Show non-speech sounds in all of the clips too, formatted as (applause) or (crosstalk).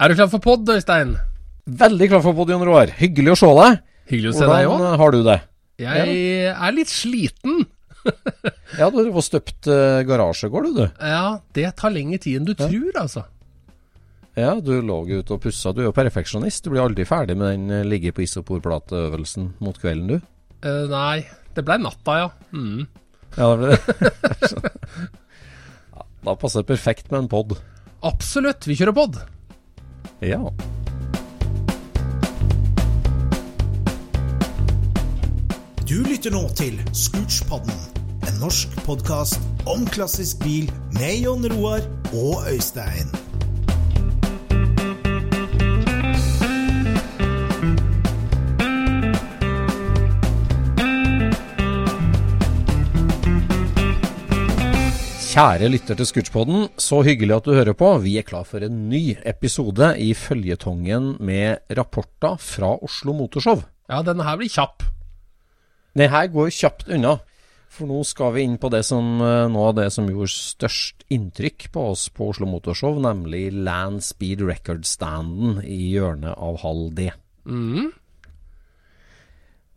Er du klar for pod, Øystein? Veldig klar for pod, Jon Roar. Hyggelig å se deg. Hyggelig å se deg òg. Hvordan har du det? Jeg er litt sliten. (laughs) Ja, du har støpt uh, garasjegård, du. Ja, det tar lengre tid enn du tror, altså. Ja, du lå ute og pussa. Du er jo perfeksjonist. Du blir aldri ferdig med den uh, ligge på isoporplateøvelsen mot kvelden, du. Uh, nei, det blei natta, ja. Mm. Ja, det ble det. (laughs) ja, da passer det perfekt med en pod. Absolutt. Vi kjører pod. Ja. Du lytter nå til Scootspodden, en norsk podkast om klassisk bil med Jon Roar og Øystein. Kjære lytter til Scootspodden, så hyggelig at du hører på. Vi er klar for en ny episode i føljetongen med rapporter fra Oslo Motorshow. Ja, denne her blir kjapp. Den her går kjapt unna. For nå skal vi inn på det som, eh, noe av det som gjorde størst inntrykk på oss på Oslo Motorshow, nemlig Land Speed Record-standen i hjørnet av halv D. Mm.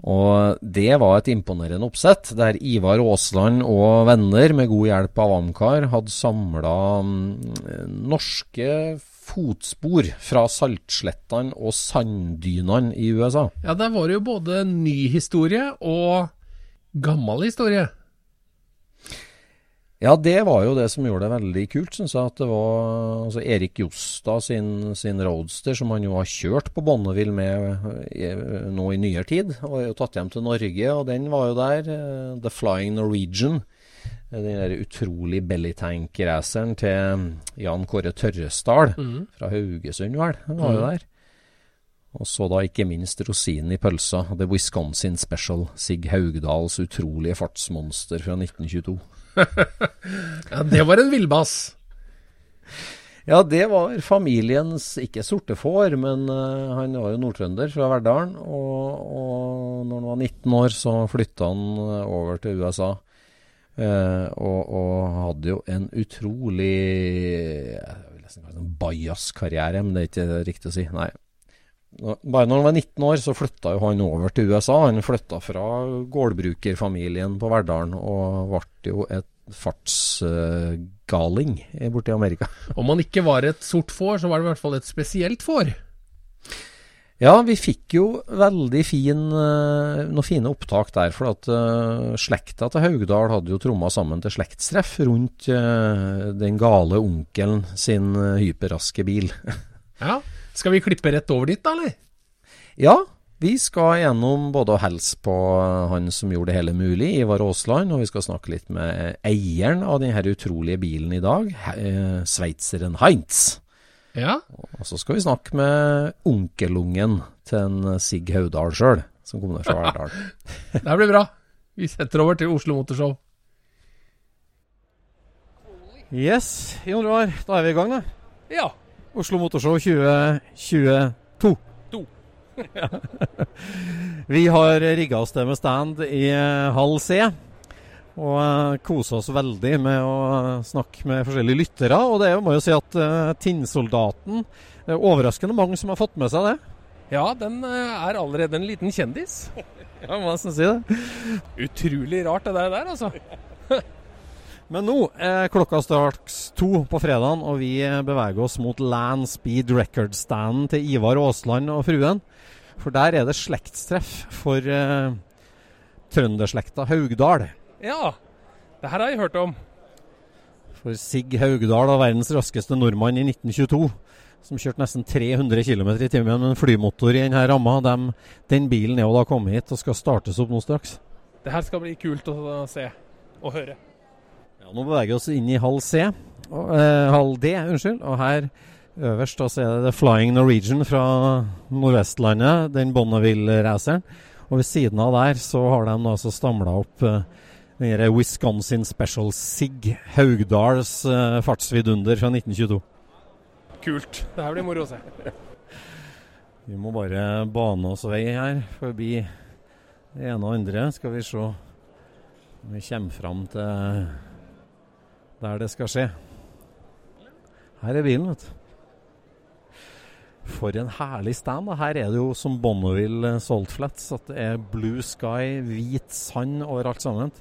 Og det var et imponerende oppsett, der Ivar Aasland og venner, med god hjelp av Amcar, hadde samla norske fotspor fra saltslettene og sanddynene i USA. Ja, der var det jo både ny historie og gammel historie. Ja, det var jo det som gjorde det veldig kult, syns jeg. At det var altså Erik Jostad sin, sin roadster, som han jo har kjørt på Bonneville med nå i nyere tid, og er jo tatt hjem til Norge, og den var jo der. eh, The Flying Norwegian. Eh, Den der utrolig bellytank-raceren til Jan Kåre Tørresdal fra Haugesund, vel. Den var jo der. Og så da ikke minst rosinen i pølsa, The Wisconsin Special, Sig Haugdals utrolige fartsmonster fra 1922. (laughs) Ja, det var en villbass. Ja, det var familiens, ikke sorte får, men uh, han var jo nordtrønder fra Verdalen. Og, og når han var 19 år, så flytta han eh, over til USA. Uh, og, og hadde jo en utrolig en bajas-karriere, men det er ikke riktig å si. Nei. Bare når han var 19 år, så flytta jo han over til USA. Han flytta fra gårdbrukerfamilien på Verdalen og ble jo et fartsgaling uh, borte i Amerika. (laughs) Om han ikke var et sort får, så var det i hvert fall et spesielt får. Ja, vi fikk jo veldig fin, eh, noen fine opptak der. For at uh, slekta til Haugdal hadde jo tromma sammen til slektstreff rundt uh, den gale onkelen sin hyperraske bil. (laughs) Ja. Skal vi klippe rett over dit, da, eller? ja, vi skal gjennom både å hilse på eh, han som gjorde det hele mulig, Ivar Aasland, og vi skal snakke litt med eieren av denne utrolige bilen i dag, eh, sveitseren Heinz. Ja, Og så skal vi snakke med onkelungen til en Sig Haudal sjøl, som kommer fra Verdal. (laughs) det blir bra. Vi setter over til Oslo Motorshow. Yes, Jon Roar, da er vi i gang, da. Ja. Oslo Motorshow 2022. (laughs) Vi har rigga oss til med stand i eh, halv C. Og uh, kosa oss veldig med å snakke med forskjellige lyttere. Og det er jo, må jo si at uh, Tinnsoldaten det er Overraskende mange som har fått med seg det. Ja, den eh, er allerede en liten kjendis. (laughs) Ja, må nesten si det. Utrolig rart det der, altså. (laughs) Men nå er klokka straks to på fredagen, og vi beveger oss mot Land Speed Record-standen til Ivar Aasland og fruen. For der er det slektstreff for uh, trønderslekta Haugdal. Ja, det her har jeg hørt om. For Sig Haugdal var verdens raskeste nordmann i 1922. Som kjørte nesten 300 km i timen med en flymotor i denne ramma. Dem, den bilen er jo da kommet hit og skal startes opp nå straks. Det her skal bli kult å se og høre. Ja, nå beveger vi oss inn i halv C. Og, eh, halv D, unnskyld. Og her øverst da, så er det The Flying Norwegian fra Nordvestlandet. Den Bonneville-raceren. Og ved siden av der så har de altså stamla opp uh, den Wisconsin Special Sig Haugdals uh, fartsvidunder fra 1922. Kult. Det her blir moro å se. (laughs) Vi må bare bane oss vei her forbi det ene og andre. Skal vi se om vi kommer fram til der det skal skje. Her er bilen, vet du. For en herlig stand. da. Her er det jo som Bonneville Salt Flats, At det er blue sky, hvit sand overalt sammen.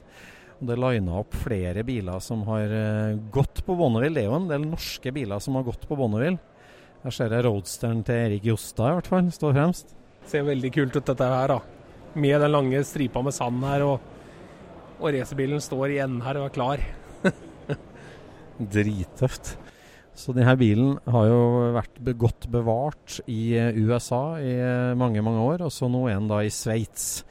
Og Det er lina opp flere biler som har eh, gått på Bonneville. Det er jo en del norske biler som har gått på Bonneville. Her ser jeg roadsteren til Erik Jostad i hvert fall, står fremst. Det Ser veldig kult ut dette her, da. Med den lange stripa med sand her, og, og racerbilen står igjen her og er klar. (laughs) Drittøft. Så denne bilen har jo vært godt bevart i eh, USA i eh, mange, mange år. Og så nå er den da i Sveits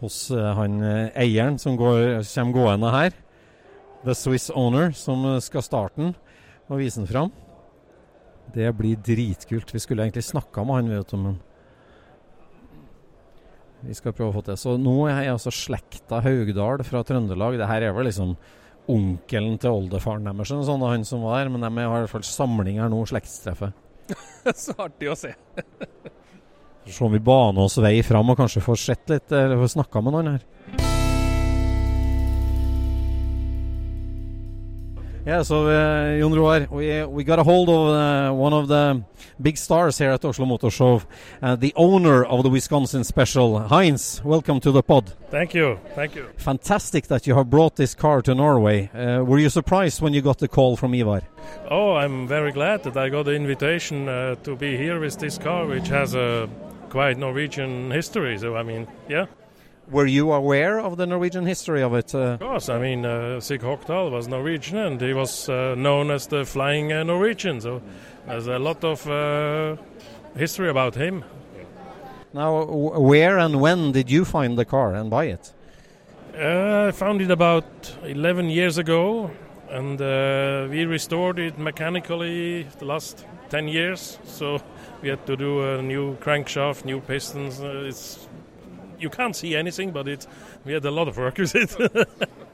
hos eh, han eieren som går, kommer gående her. The Swiss Owner, som skal starte den og vise den fram. Det blir dritkult. Vi skulle egentlig snakka med han, vet du, men vi skal prøve å få til. Så nå er jeg altså slekta Haugdal fra Trøndelag. Det her er vel liksom onkelen til oldefaren deres, sånn, han som var der. Men de har i hvert fall samling her nå, slektstreffet. (laughs) Så artig å se. (laughs) Se om vi baner oss vei fram og kanskje får sett litt, eller får snakka med noen her. Yeah, so uh, Jon Roar, we we got a hold of uh, one of the big stars here at Oslo Motor Show, uh, the owner of the Wisconsin Special, Heinz. Welcome to the pod. Thank you, thank you. Fantastic that you have brought this car to Norway. Uh, were you surprised when you got the call from Ivar? Oh, I'm very glad that I got the invitation uh, to be here with this car, which has a quite Norwegian history. So I mean, yeah, Were you aware of the Norwegian history of it? Uh, of course. I mean, uh, Sig Hockdal was Norwegian, and he was uh, known as the Flying uh, Norwegian. So there's a lot of uh, history about him. now, w- where and when did you find the car and buy it? Uh, I found it about 11 years ago, and uh, we restored it mechanically the last 10 years. So we had to do a new crankshaft, new pistons. Uh, it's you can't see anything, but it we had a lot of work with it. (laughs)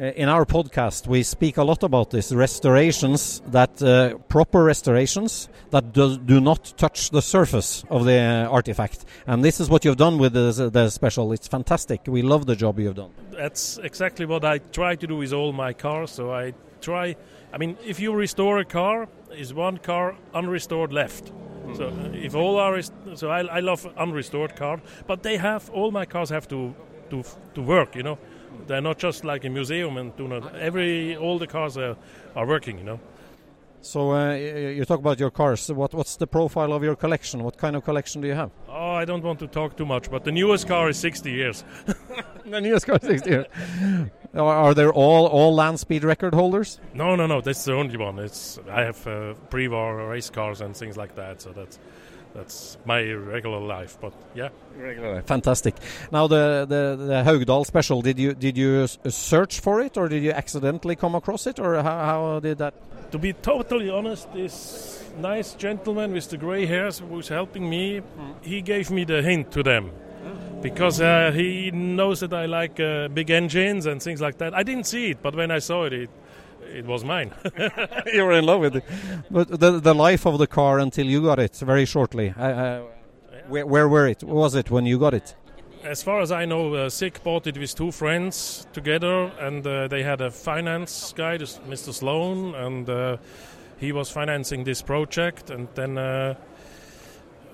In our podcast, we speak a lot about this restorations, that uh, proper restorations that do, do not touch the surface of the uh, artifact. And this is what you've done with the, the special. It's fantastic. We love the job you've done. That's exactly what I try to do with all my cars. So I try. I mean, if you restore a car, is one car unrestored left. So uh, if all are so I, I love unrestored car, but they have all my cars have to to to work. You know, they're not just like a museum and do not every all the cars are, are working. You know. So uh, you talk about your cars. What, what's the profile of your collection? What kind of collection do you have? Oh, I don't want to talk too much, but the newest car is 60 years. (laughs) The newest car, is 60 years. Are, are they all all land speed record holders? No, no, no. That's the only one. It's I have uh, pre-war race cars and things like that. So that's that's my regular life. But yeah, Fantastic. Now the, the the Haugdal special. Did you did you search for it or did you accidentally come across it or how, how did that? to be totally honest, this nice gentleman with the gray hairs who's helping me, he gave me the hint to them. Because uh, he knows that I like uh, big engines and things like that. I didn't see it, but when I saw it, it, it was mine. (laughs) you were in love with it. But the the life of the car until you got it very shortly. Uh, uh, where, where were it? Was it when you got it? As far as I know, uh, Sick bought it with two friends together, and uh, they had a finance guy, this Mr. Sloan, and uh, he was financing this project. And then uh,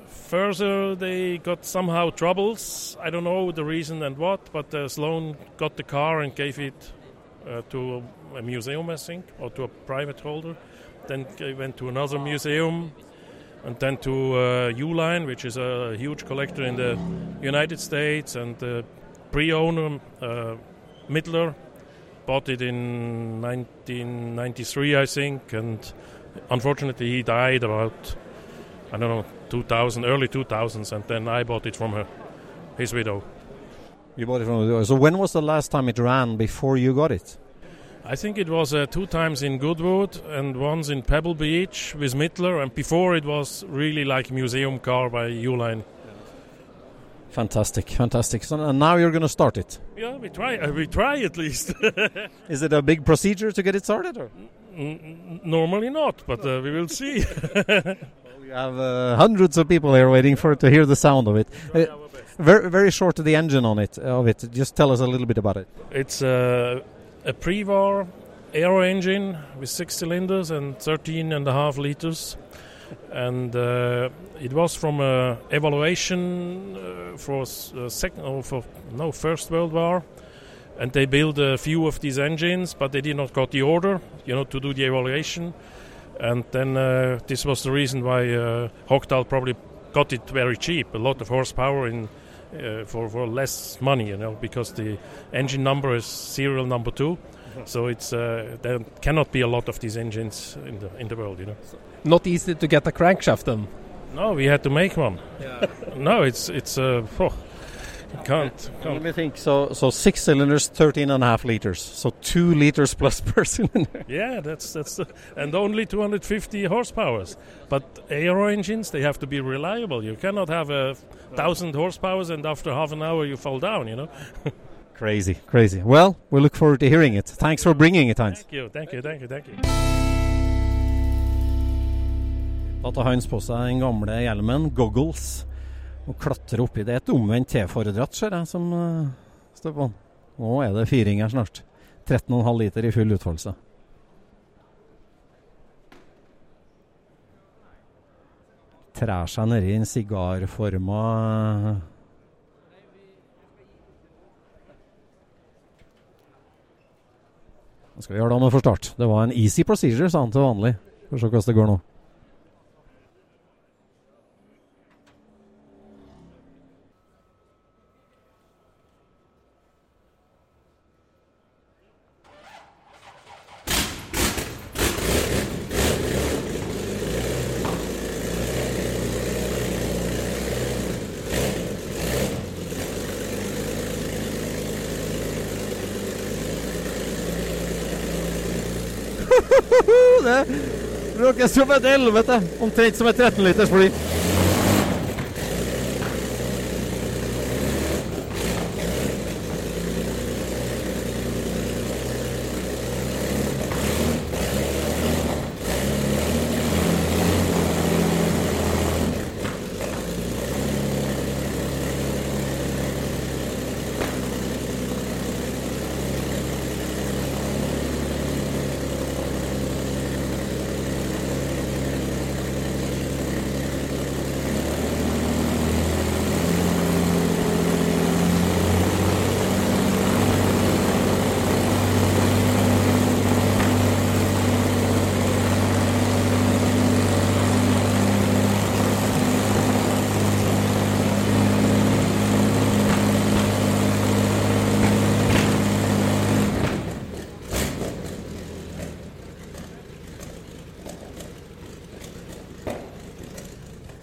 further, they got somehow troubles. I don't know the reason and what, but uh, Sloan got the car and gave it uh, to a museum, I think, or to a private holder. Then he went to another museum and then to uh, Uline, which is a huge collector in the United States, and the pre-owner uh, Midler bought it in 1993, I think, and unfortunately he died about I don't know 2000, early 2000s, and then I bought it from her, his widow. You bought it from. So when was the last time it ran before you got it? I think it was uh, two times in Goodwood and once in Pebble Beach with Mittler, and before it was really like a museum car by Uline. Fantastic, fantastic. So and now you're going to start it. Yeah, we try. Uh, we try at least. (laughs) Is it a big procedure to get it started? Or? N- Normally not, but uh, we will see. (laughs) We have uh, hundreds of people here waiting for to hear the sound of it. Uh, very, very short the engine on it of it. Just tell us a little bit about it. it's uh, a pre-war aero engine with six cylinders and 13 and a half liters, and uh, it was from a evaluation uh, for uh, second or for no First World War. And they built a few of these engines, but they did not got the order, you know, to do the evaluation. And then uh, this was the reason why uh, Hogdal probably got it very cheap, a lot of horsepower in uh, for for less money, you know, because the engine number is serial number two. So it's uh, there cannot be a lot of these engines in the in the world, you know. Not easy to get a crankshaft then. No, we had to make one. (laughs) no, it's it's uh, oh, can't Let can't. me think. So, so six cylinders, 13 and a half liters. So two liters plus (laughs) per cylinder. Yeah, that's that's the, and only 250 horsepower. But aero engines they have to be reliable. You cannot have a thousand horsepower and after half an hour you fall down. You know. (laughs) Crazy, crazy. Well, we look forward to hearing it. Thanks for bringing it, Heinz. Thank you, thank you, thank you, thank you. Da tar Heinz på seg den gamle hjelmen, goggles, og klatrer oppi det. er Et omvendt T-fordratt, ser jeg, som uh, står på den. Nå er det firing her snart. 13,5 liter i full utfoldelse. Trær seg nedi en sigarforma Hva skal vi gjøre da med for start? Det var en easy procedure, sa han til vanlig. Får se hvordan det går nå. det bråker som et helvete. Omtrent som et 13 liters fly.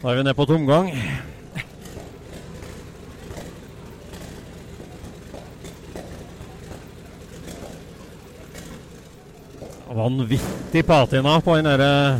Da er vi nede på tomgang. Vanvittig patina på den derre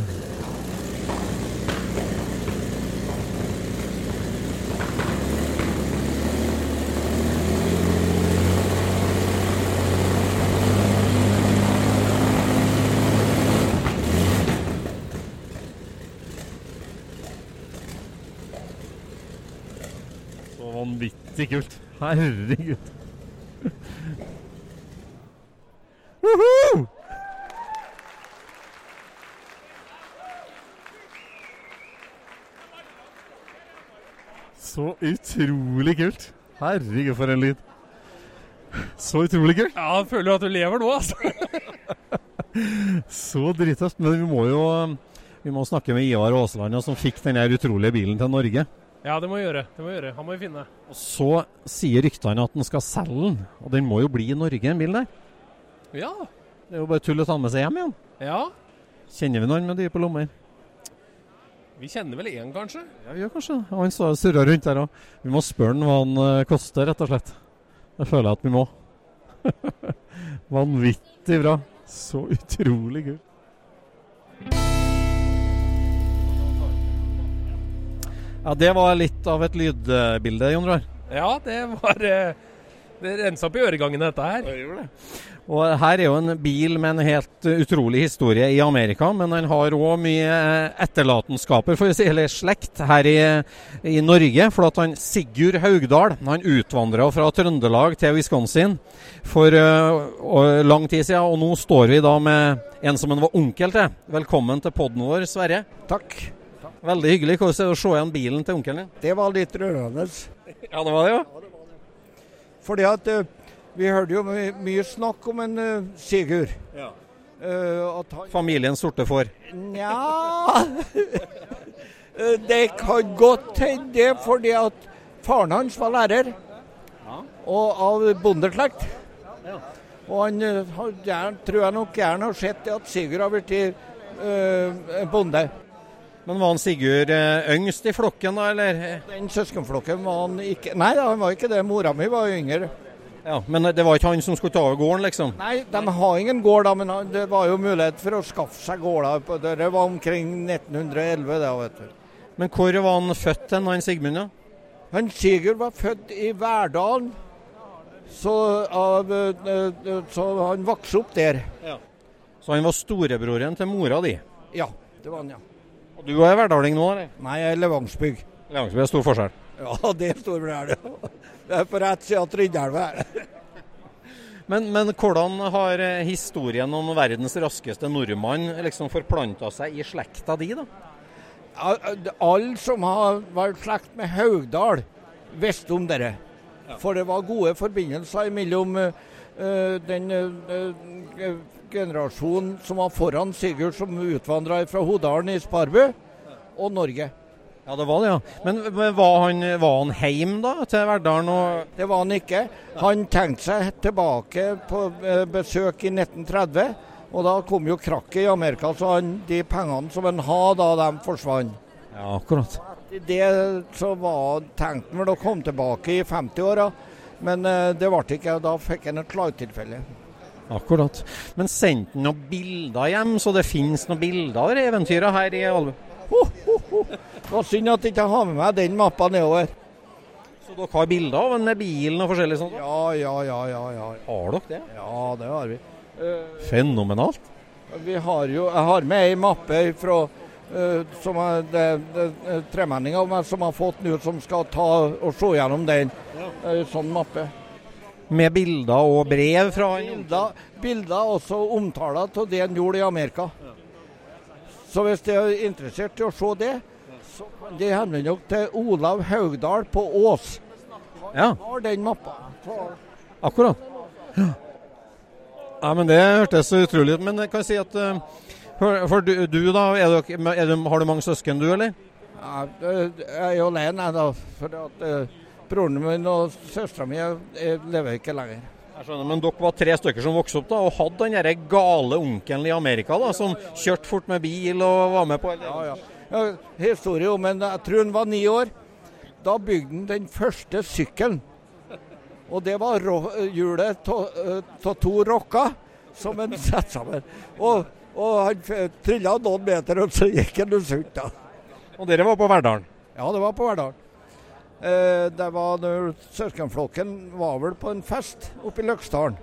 Så vanvittig kult. Herregud. Woohoo! Så utrolig kult. Herregud, for en lyd. Så utrolig kult. Ja, jeg føler jo at du lever nå, altså. Så drittøft. Men vi må jo vi må snakke med Ivar Aasland, som fikk denne utrolige bilen til Norge. Ja, det må vi gjøre. det må vi gjøre. Han må vi finne. Og Så sier ryktene at han skal selge den, og den må jo bli i Norge, en bil der. Ja. Det er jo bare tull å ta med seg hjem igjen. Ja. Kjenner vi noen med dyre på lommer? Vi kjenner vel én, kanskje? Ja, vi gjør kanskje det. Han surrer rundt der òg. Vi må spørre han hva han eh, koster, rett og slett. Det føler jeg at vi må. (laughs) Vanvittig bra. Så utrolig kult. Ja, Det var litt av et lydbilde, Jon Roar. Ja, det var eh, Det rensa opp i øregangene, dette her. Det gjorde det. Og her er jo en bil med en helt uh, utrolig historie i Amerika, men han har òg mye uh, etterlatenskaper, for å si, eller slekt, her i, i Norge. For at han Sigurd Haugdal han utvandra fra Trøndelag til Wisconsin for uh, lang tid siden. Og nå står vi da med en som han var onkel til. Velkommen til poden vår, Sverre. Takk. Veldig hyggelig. Hvordan er det å se igjen bilen til onkelen din? Det var litt rørende. Ja, det var det, jo. Fordi at uh, vi hørte jo my mye snakk om en uh, Sigurd. Ja. Uh, han Familien sorte får. Nja (laughs) Det kan godt hende det, fordi at faren hans var lærer. Og av bondeslekt. Og han har tror jeg nok gjerne har sett at Sigurd har blitt uh, bonde. Men var han Sigurd eh, yngst i flokken, da, eller? Den søskenflokken var han ikke Nei, han var ikke det. Mora mi var yngre. Ja, Men det var ikke han som skulle ta over gården, liksom? Nei, de har ingen gård, da, men det var jo mulighet for å skaffe seg gårder. Det var omkring 1911, det, vet du. Men hvor var han født hen, han Sigmund? da? Han Sigurd var født i Verdalen. Så, av, så han vokste opp der. Ja. Så han var storebroren til mora di? Ja, det var han, ja. Du er verdaling nå, eller? Nei, jeg er Levangsbygg. Levangsbygg er stor forskjell? Ja, det er stor forskjell. Det er på rett side av Trydelva. Men, men, hvordan har historien om verdens raskeste nordmann liksom forplanta seg i slekta di, da? Alle som har vært slekt med Haugdal, visste om dette. For det var gode forbindelser mellom uh, den uh, generasjonen som var foran Sigurd, som utvandra fra Hodalen i Sparbu, og Norge. Ja, det var det, ja. Men, var, han, var han heim da, til Verdalen? Og... Det var han ikke. Han tenkte seg tilbake på besøk i 1930. Og da kom jo krakket i Amerika, så han, de pengene som han hadde, da, de forsvant. Ja, akkurat. Det så var tenkte han vel å komme tilbake i 50-åra, men uh, det ble ikke. Da fikk han et slagtilfelle. Akkurat. Men sendte han noen bilder hjem, så det finnes noen bilder av eventyret her i ho, ho. Det var synd at jeg ikke har med meg den mappa nedover. Så dere har bilder av den med bilen og forskjellig sånt? Ja, ja, ja, ja, ja. Har dere det? Ja, det har vi. Fenomenalt. Vi har jo, jeg har med ei mappe fra som er, det, det, tremenning som har fått nå, som skal ta og se gjennom den. Ja. Sånn mappe. Med bilder og brev fra Bilder, bilder også omtaler av det han gjorde i Amerika. Ja. Så hvis de er interessert i å se det, så kan de henvende dere til Olav Haugdal på Ås. Ja. Har den mappa. Akkurat. Ja. ja, men Det hørtes utrolig ut. Men jeg kan si at uh, for, for du, du, da, er du, er du, har du mange søsken du, eller? Ja, jeg er jo alene, da. For at uh, broren min og søstera mi lever ikke lenger. Jeg skjønner, Men dere var tre stykker som vokste opp da, og hadde den der gale onkelen i Amerika da, som kjørte fort med bil og var med på Ja, ja. Ja, historie om en Jeg tror han var ni år. Da bygde han den første sykkelen. Og det var hjulet av to rokker som han (laughs) satte sammen. Og, og han trilla noen meter, og så gikk han da. Og dere var på Verdalen? Ja, det var på Verdalen. Eh, det var når Søskenflokken var vel på en fest oppe i Løksdalen.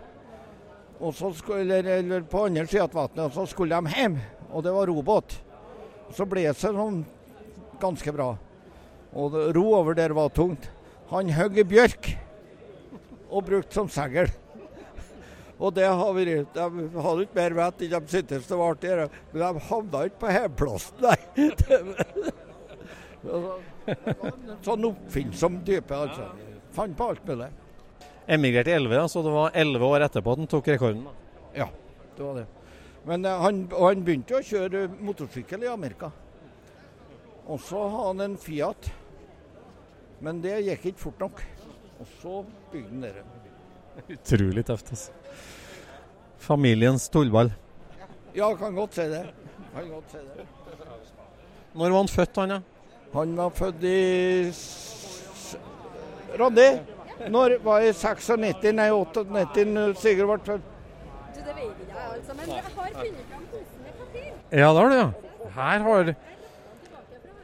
Og så skulle, eller, eller på andre sida av vannet, og så skulle de hjem. Og det var robåt. Så ble det sånn ganske bra. Og ro over der var tungt. Han hogg i bjørk og brukte som segl. Og det har vært De hadde ikke mer vett enn de syntes det var artig, men de havna ikke på hjemplassen, nei. (laughs) sånn oppfinnsom type, altså. Fant på alt mulig. Emigrert i 11, så det var 11 år etterpå at han tok rekorden. da. Ja, det var det. Men eh, han, og han begynte å kjøre motorsykkel i Amerika. Og så har han en Fiat. Men det gikk ikke fort nok. Og så bygde han dere. Utrolig tøft, altså. Familiens tullball. Ja, kan godt si det. Kan godt si det. Når var han født, han da? Han var født i s- Randi? Når var i 96? Nei, 98 når Sigurd ble født. Du, det vet ikke jeg, altså. Men jeg har funnet fram posen med papir. Ja, det har du, ja. Her har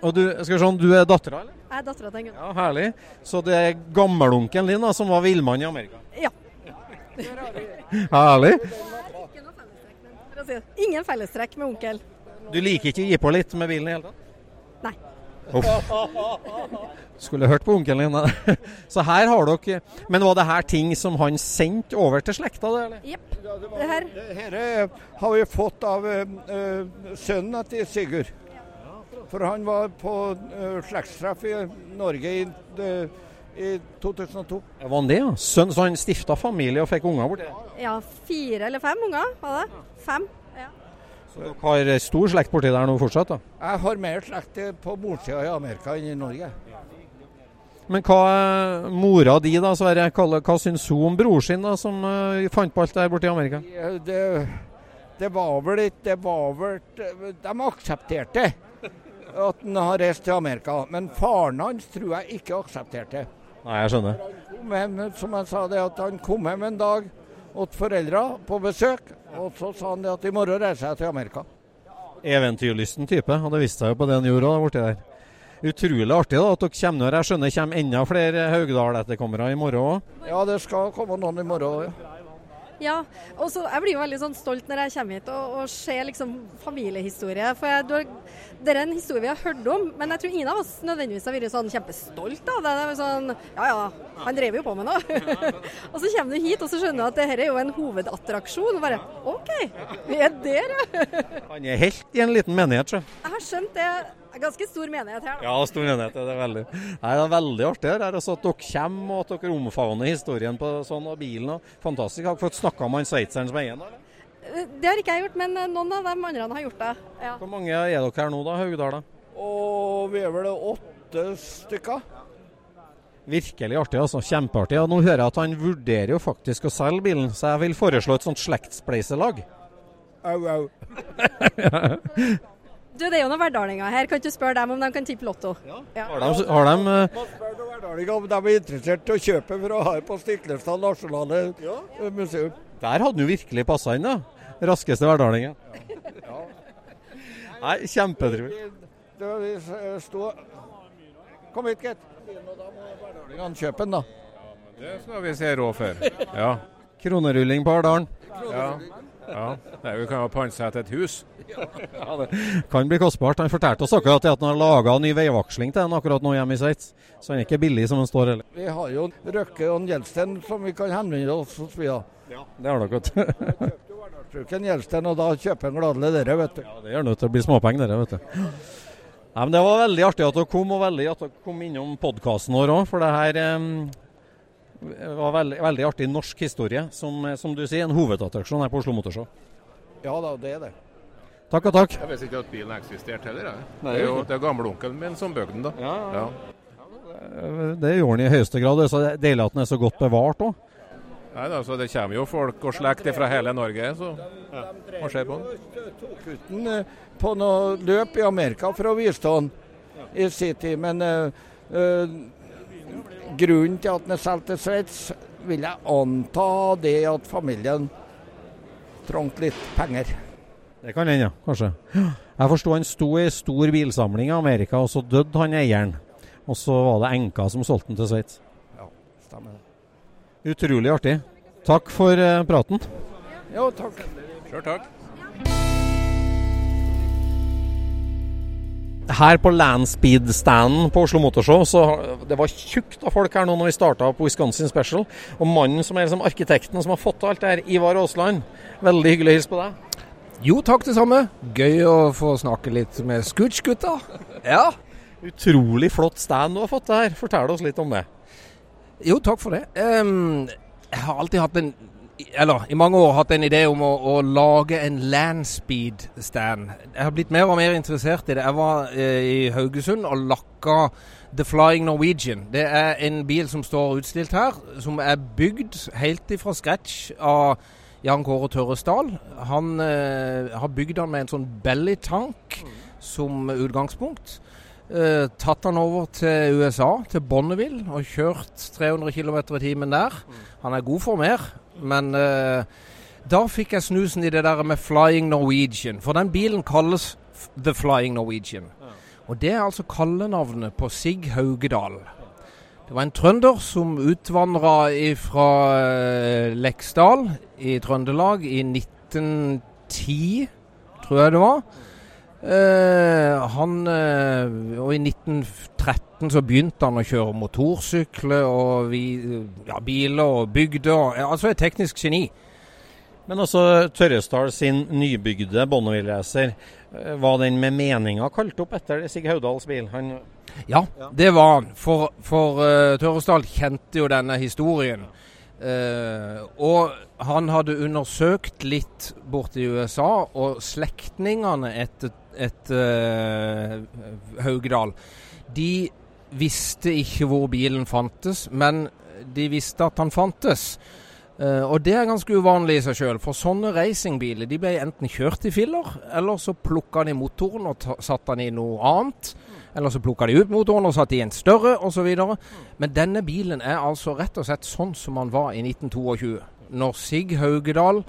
Og du, skal vi se, du er dattera, eller? Jeg er dattera til en gutt. Ja, herlig. Så det er gammelonkelen din da, som var villmann i Amerika? Ja. Herlig. (laughs) Ingen fellestrekk med onkel. Du liker ikke å gi på litt med bilen i hele tatt? Nei. Uff. Skulle hørt på onkelen din. (laughs) Så her har dere Men var det her ting som han sendte over til slekta? det, eller? Jepp. Det her Dette har vi fått av eh, eh, sønnen til Sigurd. For han var på uh, slektstreff i Norge i, eh, i 2002. Var han det, ja? Sønn, så han stifta familie og fikk unger borti der? Ja, fire eller fem unger, var det? Fem? Ja. Så dere har stor slekt borti der nå fortsatt? da? Jeg har mer slekt på morssida i Amerika enn i Norge. Men hva mora di, da, Sverre, hva, hva syns hun om bror sin, da, som uh, fant på alt der borte i Amerika? Det, det var vel ikke Det var vel De aksepterte at han har reist til Amerika. Men faren hans tror jeg ikke aksepterte. Nei, jeg skjønner. Kom hjem, som jeg sa, det at han kom hjem en dag til foreldra på besøk. Og så sa han det at i morgen reiser jeg til Amerika. Eventyrlysten type, og det viste seg jo på det han gjorde da, borti der. Utrolig artig da, at dere kommer når jeg skjønner kommer enda flere Haugdal-etterkommere i morgen òg. Ja, det skal komme noen i morgen. Ja. Ja, og så Jeg blir jo veldig sånn stolt når jeg kommer hit og, og ser liksom familiehistorie. For jeg, du Det er en historie vi har hørt om, men jeg tror ingen av oss nødvendigvis har vært sånn kjempestolt av det. det er sånn, Ja ja, han drev jo på med noe. (laughs) og så kommer du hit og så skjønner du at det her er jo en hovedattraksjon. Og bare OK, vi er der, ja. Han er helt i en liten menighet, så. Jeg har skjønt det. Ganske stor menighet her. da. Ja, stor menighet. Det er veldig, Nei, det er veldig artig her. Altså, at dere kommer og at dere omfavner historien på sånn, og bilen. Og, fantastisk. Har dere fått snakka med han sveitseren som eier den? eller? Eh, Det har ikke jeg gjort, men eh, noen av de andre har gjort det. Ja. Hvor mange er dere her nå, da, Haugdal? da? Og vi er vel åtte stykker. Virkelig artig, altså. Kjempeartig. Ja, nå hører jeg at han vurderer jo faktisk å selge bilen, så jeg vil foreslå et sånt slektspleiselag. Au, au. (laughs) Du, Det er jo noen verdalinger her. Kan ikke du spørre dem om de kan tippe Lotto? Ja. Har de, har de eh, Verdalingen, om de er interessert i å kjøpe for å ha på Stiklestad nasjonale eh, museum. Der hadde han virkelig passa inn, da. Raskeste hverdalingen. Nei, kjempetrivelig. Det vi s- stå Kom hit, gitt. Da må verdalingene kjøpe den, da. Det skal vi se råd for. Ja. Kronerulling på Hardalen. ja. Ja. Vi kan jo pantsette et hus. Ja, det kan bli kostbart. Han fortalte oss akkurat at han har laga ny veivaksling til den akkurat nå hjemme i Sveits. Så han er ikke billig som han står heller. Vi har jo Røkke og Gjelsten som vi kan henvende oss hos via. Det har dere, godt du. Bruken Gjelsten, og da kjøper en gladelig dere, vet du. Ja, det gjør nødt til å bli småpenger, dere, vet du. Nei, men Det var veldig artig at dere kom, og veldig at dere kom innom podkasten vår òg. For det her var veldig, veldig artig norsk historie. Som, som du sier, en hovedattraksjon her på Oslo Motorshow. Ja da, det er det. Takk og takk. Jeg visste ikke at bilen eksisterte heller. Jeg. Nei, det er jo det er er min som bygde den, da. Ja, ja, ja. Det gjorde den i høyeste grad. Det er så deilig at den er så godt bevart òg. Nei da, så Det kommer jo folk og slekt fra hele Norge så, ja, og ser på den. tok ut den eh, på noe løp i Amerika for å vise den i sin tid. Men uh, uh, grunnen til at den er solgt til Sveits, vil jeg anta det at familien trengte litt penger. Det kan hende, ja. Kanskje. Jeg forsto han sto i stor bilsamling i Amerika, og så døde han eieren. Og så var det enka som solgte den til Sveits. Ja, stemmer det. Utrolig artig. Takk for uh, praten. Jo, takk. Sjøl takk. Her på Landspeed-standen på Oslo Motorshow, så det var tjukt av folk her nå når vi starta på Wisconsin Special. Og mannen som er liksom arkitekten som har fått til alt det her, Ivar Aasland. Veldig hyggelig å hilse på deg. Jo, takk det samme. Gøy å få snakke litt med Scooch-gutta. Ja. Utrolig flott stand du har fått til her. Fortell oss litt om det. Jo, takk for det. Um, jeg har alltid hatt en eller i mange år hatt en idé om å, å lage en landspeed-stand. Jeg har blitt mer og mer interessert i det. Jeg var eh, i Haugesund og lakka The Flying Norwegian. Det er en bil som står utstilt her, som er bygd helt ifra scratch av Jan Kåre Tørresdal. Han eh, har bygd den med en sånn bellytank som utgangspunkt. Eh, tatt han over til USA, til Bonneville, og kjørt 300 km i timen der. Han er god for mer. Men uh, da fikk jeg snusen i det der med Flying Norwegian. For den bilen kalles The Flying Norwegian. Og det er altså kallenavnet på Sig Haugedal. Det var en trønder som utvandra fra uh, Leksdal i Trøndelag i 1910, tror jeg det var. Uh, han, uh, og I 1913 så begynte han å kjøre motorsykler og vi, ja, biler og bygde. Og, altså et teknisk geni. Men altså Tørresdal sin nybygde Bonneville-racer, uh, var den med meninga kalt opp etter Sig Haudals bil? Han, ja, det var han. For, for Tørresdal kjente jo denne historien. og han hadde undersøkt litt borti USA, og slektningene etter etter uh, Haugedal. De visste ikke hvor bilen fantes, men de visste at han fantes. Uh, og det er ganske uvanlig i seg sjøl, for sånne racingbiler de ble enten kjørt i filler, eller så plukka de motoren og satte den i noe annet. Eller så plukka de ut motoren og satte i en større, osv. Men denne bilen er altså rett og slett sånn som han var i 1922. Når Sig Haugedal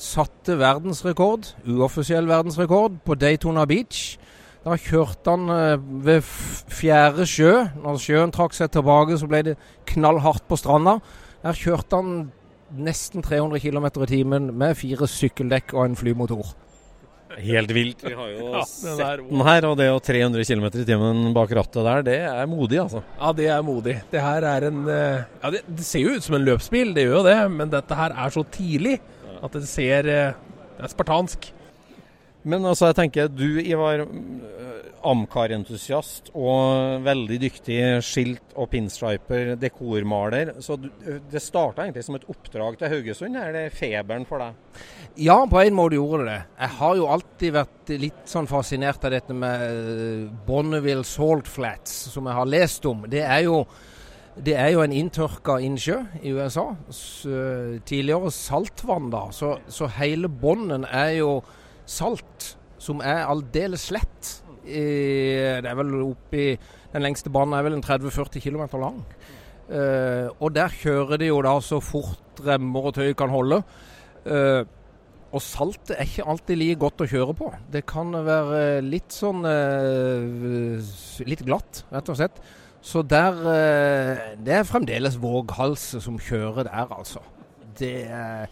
satte verdensrekord, uoffisiell verdensrekord, på Daytona Beach. Da kjørte han eh, ved fjerde sjø. Når sjøen trakk seg tilbake, så ble det knallhardt på stranda. Der kjørte han nesten 300 km i timen med fire sykkeldekk og en flymotor. Helt vilt. Vi har jo (laughs) ja, sett den her, og det å 300 km i timen bak rattet der, det er modig, altså. Ja, det er modig. Det her er en eh, Ja, det, det ser jo ut som en løpsbil, det gjør jo det, men dette her er så tidlig. At det ser eh, Det er spartansk. Men altså, jeg tenker du, Ivar, eh, Amcar-entusiast og veldig dyktig skilt- og pinstriper, dekormaler. Så du, det starta egentlig som et oppdrag til Haugesund? Er det feberen for deg? Ja, på en måte gjorde det det. Jeg har jo alltid vært litt sånn fascinert av dette med eh, Bonneville Salt Flats, som jeg har lest om. Det er jo det er jo en inntørka innsjø i USA. tidligere saltvann, da. Så, så hele bunnen er jo salt, som er aldeles slett. I, det er vel oppi Den lengste banen er vel en 30-40 km lang. Uh, og der kjører de jo da så fort remmer og tøy kan holde. Uh, og saltet er ikke alltid like godt å kjøre på. Det kan være litt sånn uh, Litt glatt, rett og slett. Så der eh, Det er fremdeles våghalse som kjører der, altså. Det er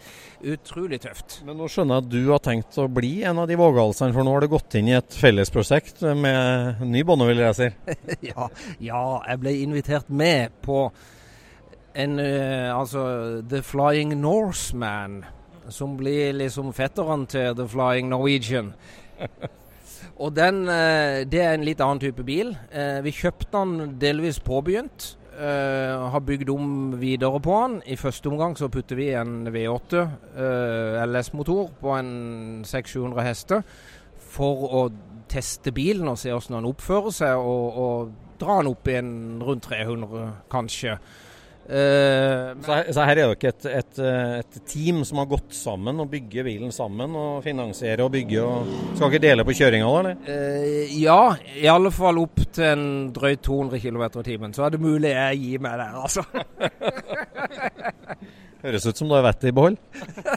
utrolig tøft. Men nå skjønner jeg at du har tenkt å bli en av de våghalsene, for nå har du gått inn i et fellesprosjekt med ny Bonneville-racer. (laughs) ja, ja, jeg ble invitert med på en uh, Altså The Flying Norseman, som blir liksom fetteren til The Flying Norwegian. (laughs) Og den, eh, Det er en litt annen type bil. Eh, vi kjøpte den delvis påbegynt. Uh, har bygd om videre på den. I første omgang så putter vi en V8 uh, LS-motor på en 600-700 hester for å teste bilen og se hvordan den oppfører seg, og, og dra den opp i en rundt 300 kanskje. Eh, Så her, så her er dere et, et, eh, et team som har gått sammen og bygger bilen sammen og finansierer og bygger. og Skal ikke dele på kjøringa da, eller? Uh, ja, i alle fall opp til en drøyt 200 km i timen. Så er det mulig jeg gir meg der, altså. (laughs) Høres ut som du har vettet i behold.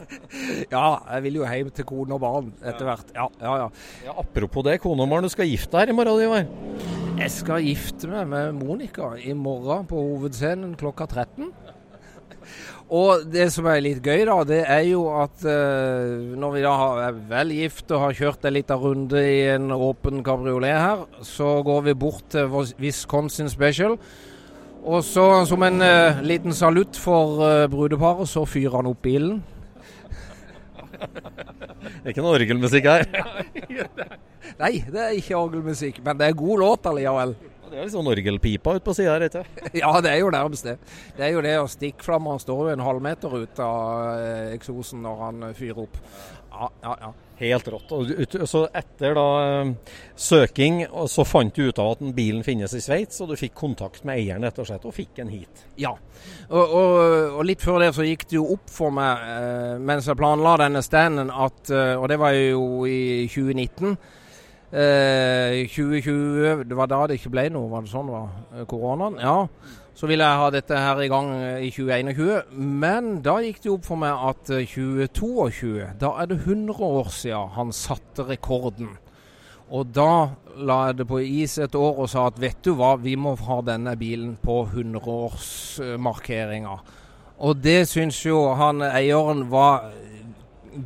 (laughs) ja, jeg vil jo hjem til kone og barn etter hvert. Ja, ja, ja. Ja, apropos det, kone og barn, du skal gifte deg i morgen, Ivar. Jeg skal gifte meg med Monica i morgen på hovedscenen klokka 13. Og det som er litt gøy, da, det er jo at eh, når vi da er vel gift og har kjørt en liten runde i en åpen kabriolet her, så går vi bort til Wisconsin Special. Og så som en eh, liten salutt for eh, brudeparet, så fyrer han opp bilen. Det er ikke noe orgelmusikk her. (laughs) Nei, det er ikke orgelmusikk, men det er god låt allikevel. Det er litt sånn orgelpipa ute på sida her, ikke? (laughs) Ja, det er jo nærmest det. Det er jo det, å stikke fram. Han står jo en halvmeter ut av eh, eksosen når han eh, fyrer opp. Ja, ja, ja. Helt rått. Og så etter da eh, søking, og så fant du ut av at bilen finnes i Sveits, og du fikk kontakt med eieren rett og slett, og fikk en hit. Ja. Og, og, og litt før det så gikk det jo opp for meg mens jeg planla denne standen, at, og det var jo i 2019 eh, 2020, det var da det ikke ble noe, var det sånn det var? Eh, Koronaen? Ja. Så ville jeg ha dette her i gang eh, i 2021. Men da gikk det opp for meg at eh, 2022, da er det 100 år siden han satte rekorden. Og da la jeg det på is et år og sa at vet du hva, vi må ha denne bilen på 100-årsmarkeringa. Og det syns jo han eieren var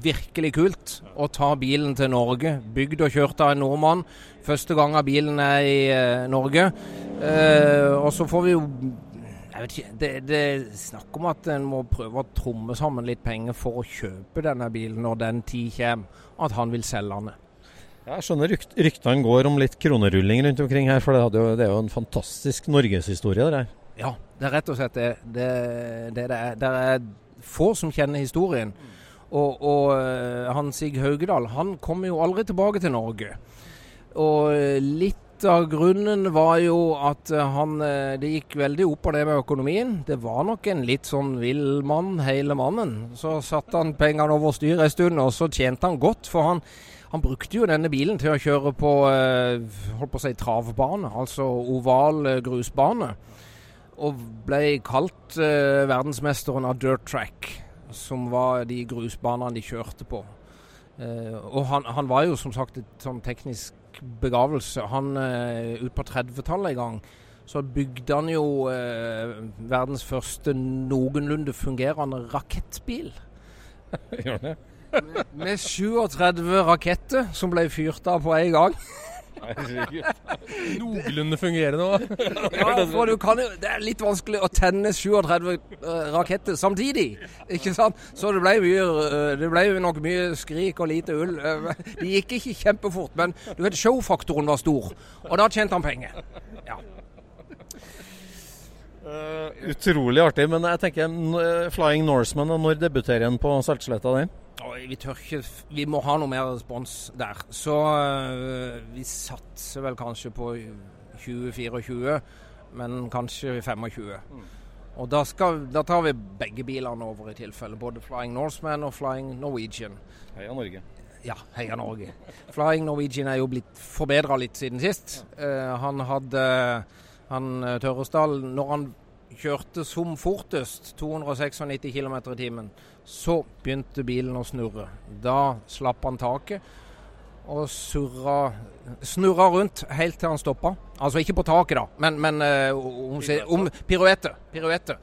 virkelig kult. Å ta bilen til Norge. Bygd og kjørt av en nordmann. Første gang bilen er i eh, Norge. Eh, og så får vi jo jeg vet ikke, det, det er snakk om at en må prøve å tromme sammen litt penger for å kjøpe denne bilen når den tid kommer at han vil selge den. Jeg skjønner rykt, ryktene går om litt kronerulling rundt omkring her, for det, jo, det er jo en fantastisk norgeshistorie. det der. Ja, det er rett og slett det det, det, det er. Det er få som kjenner historien. Og, og eh, han Sig Haugedal han kom jo aldri tilbake til Norge. Og eh, litt av grunnen var jo at eh, han Det gikk veldig opp av det med økonomien. Det var nok en litt sånn vill mann, hele mannen. Så satte han pengene over styr en stund, og så tjente han godt. For han, han brukte jo denne bilen til å kjøre på holdt på å si travbane, altså oval grusbane. Og ble kalt verdensmesteren av dirt track, som var de grusbanene de kjørte på. Uh, og han, han var jo som sagt et sånn teknisk begavelse. Han uh, Ut på 30-tallet en gang så bygde han jo uh, verdens første noenlunde fungerende rakettbil. (laughs) Med, med 37 raketter som ble fyrt av på en gang. Noenlunde fungerende òg. (laughs) Ja, for du kan jo, Det er litt vanskelig å tenne 37 eh, raketter samtidig. ikke sant? Så det ble, mye, eh, det ble jo nok mye skrik og lite ull. Eh, Det gikk ikke kjempefort, men du vet, showfaktoren var stor. Og da tjente han penger. Ja. Utrolig artig. Men jeg tenker Flying Norseman, når debuterer han på Saltsletta den? Oi, vi tør ikke Vi må ha noe mer respons der. Så øh, vi satser vel kanskje på 2024, men kanskje 25. Og da, skal, da tar vi begge bilene over i tilfelle. Både Flying Norseman og Flying Norwegian. Heia Norge. Ja, heia Norge. Flying Norwegian er jo blitt forbedra litt siden sist. Eh, han hadde han eh, Tørresdal Når han kjørte som fortest, 296 km i timen, så begynte bilen å snurre. Da slapp han taket og surra, snurra rundt helt til han stoppa. Altså ikke på taket, da, men, men eh, om, om piruette. piruette.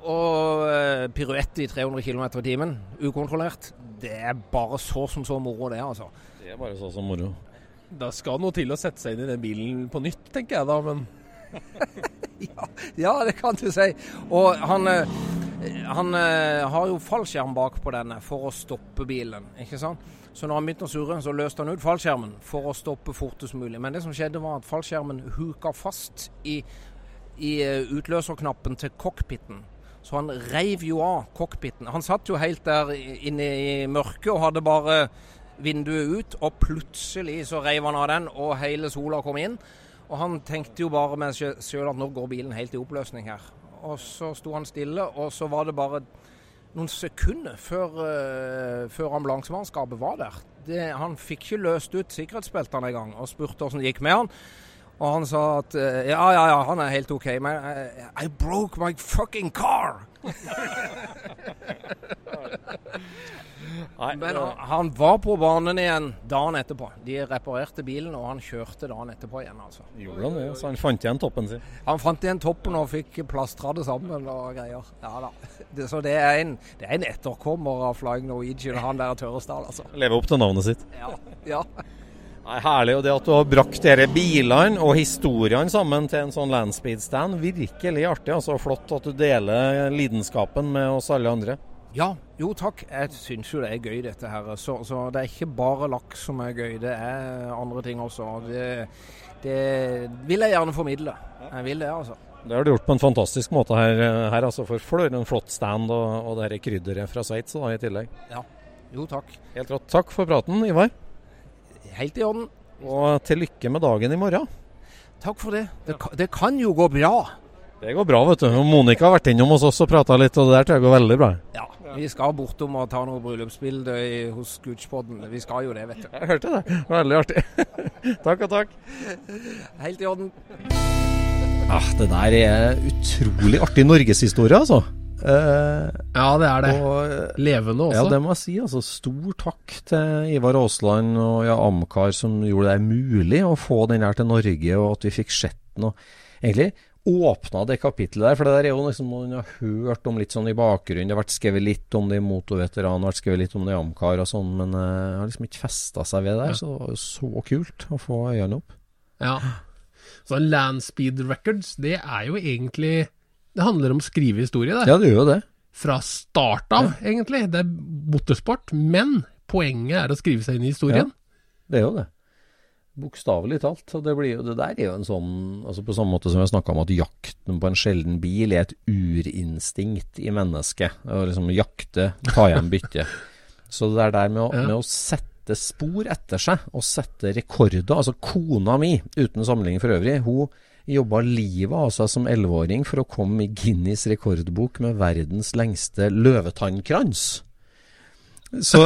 Og uh, piruette i 300 km i timen, ukontrollert, det er bare så som så moro, det, altså. Det er bare så som moro. Da skal noe til å sette seg inn i den bilen på nytt, tenker jeg da. Men Ja, det kan du si. Og han, eh, han eh, har jo fallskjerm bak på denne for å stoppe bilen, ikke sant. Så når han begynte å surre, så løste han ut fallskjermen for å stoppe fortest mulig. Men det som skjedde var at fallskjermen huka fast i, i eh, utløserknappen til cockpiten. Så han reiv jo av cockpiten. Han satt jo helt der inne i mørket og hadde bare vinduet ut, og plutselig så reiv han av den, og hele sola kom inn. Og han tenkte jo bare med seg sjøl at nå går bilen helt i oppløsning her. og så sto han stille, og så var det bare noen sekunder før, uh, før ambulansemannskapet var der. Det, han fikk ikke løst ut sikkerhetsbeltene engang, og spurte hvordan det gikk med han. Og han sa at uh, ja, ja, ja, han er helt OK, men uh, I broke my fucking car! Men han, han, var på banen igjen dagen etterpå. De reparerte bilen, og han kjørte dagen etterpå igjen. altså. Gjorde han det? Så han fant igjen toppen sin? Han fant igjen toppen og fikk plastra det sammen og greier. Ja da. Det, så det er, en, det er en etterkommer av Flying Norwegian, han der Tørresdal, altså. Leve opp til navnet sitt. Ja. ja. Nei, herlig. Og det at du har brakt dere bilene og historiene sammen til en sånn landspeed-stand, virkelig artig. altså Flott at du deler lidenskapen med oss alle andre. Ja, jo takk. Jeg syns jo det er gøy dette her. Så, så, det er ikke bare laks som er gøy, det er andre ting også. Det, det vil jeg gjerne formidle. Jeg vil det, altså. Det har du gjort på en fantastisk måte her, her altså for Flør. En flott stand og, og det her krydderet fra Sveits i tillegg. Ja. Jo, takk. Helt rått. Takk for praten, Ivar. Helt i orden. Og til lykke med dagen i morgen. Takk for det. Det, det kan jo gå bra. Det går bra, vet du. Monica har vært innom hos oss og prata litt, og det der tror jeg går veldig bra. Ja, vi skal bortom og ta noen bryllupsbilder hos Scootspoden. Vi skal jo det, vet du. Jeg hørte det. Veldig artig. (laughs) takk og takk. Helt i orden. Ah, det der er utrolig artig norgeshistorie, altså. Uh, ja, det er det. Og, Levende også. Ja, det må jeg si. altså Stor takk til Ivar Aasland og ja, Amcar som gjorde det mulig å få den her til Norge, og at vi fikk sett den. Og egentlig åpna det kapittelet der. For det der er jo liksom noe man har hørt om litt sånn i bakgrunnen. Det har vært skrevet litt om det i motorveteran, vært skrevet litt om det i Amcar og sånn, men uh, har liksom ikke festa seg ved det der. Så det var jo så kult å få øynene opp. Ja. Så Landspeed Records, det er jo egentlig Det handler om å skrive historie, det. Ja, det gjør jo det. Fra start av, ja. egentlig. Det er motorsport, men poenget er å skrive seg inn i historien. Ja, det er jo det. Bokstavelig talt. Og det, blir, det, der er jo en sånn altså På samme måte som har snakka om at jakten på en sjelden bil er et urinstinkt i mennesket. Å liksom jakte, ta igjen bytte. (laughs) Så det er der med å, ja. med å, sette spor etter seg, og sette rekorder Altså kona mi, uten sammenligning for øvrig, hun jobba livet av seg som elleveåring for å komme i Guinness rekordbok med verdens lengste løvetannkrans. Så,